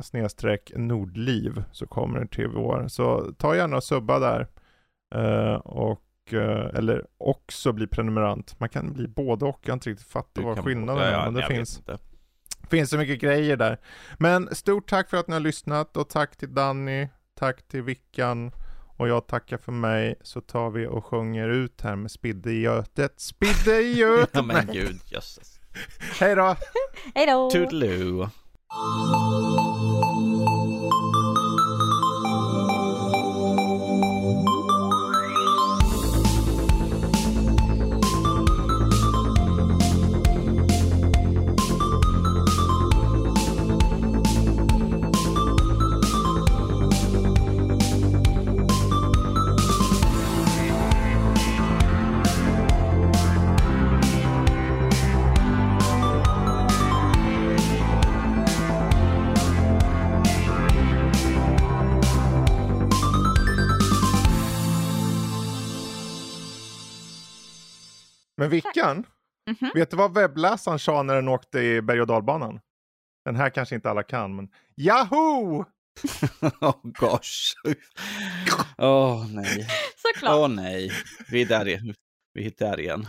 nordliv, så kommer det till vår. Så ta gärna och subba där. och eller också bli prenumerant. Man kan bli både och, jag har inte riktigt fattat vad skillnaden är. men det finns finns så mycket grejer där. Men stort tack för att ni har lyssnat och tack till Danny, tack till Vickan och jag tackar för mig så tar vi och sjunger ut här med Spidde i götet. Spidde i [LAUGHS] götet! ja men gud, jösses. Hej då! [LAUGHS] Hej då! Toodaloo! Men Vickan, mm -hmm. vet du vad webbläsaren sa när den åkte i berg och dalbanan? Den här kanske inte alla kan, men Yahoo! [LAUGHS] oh gosh. Åh oh, nej. [LAUGHS] Såklart. Åh oh, nej. Vi är där igen. Vi är där igen.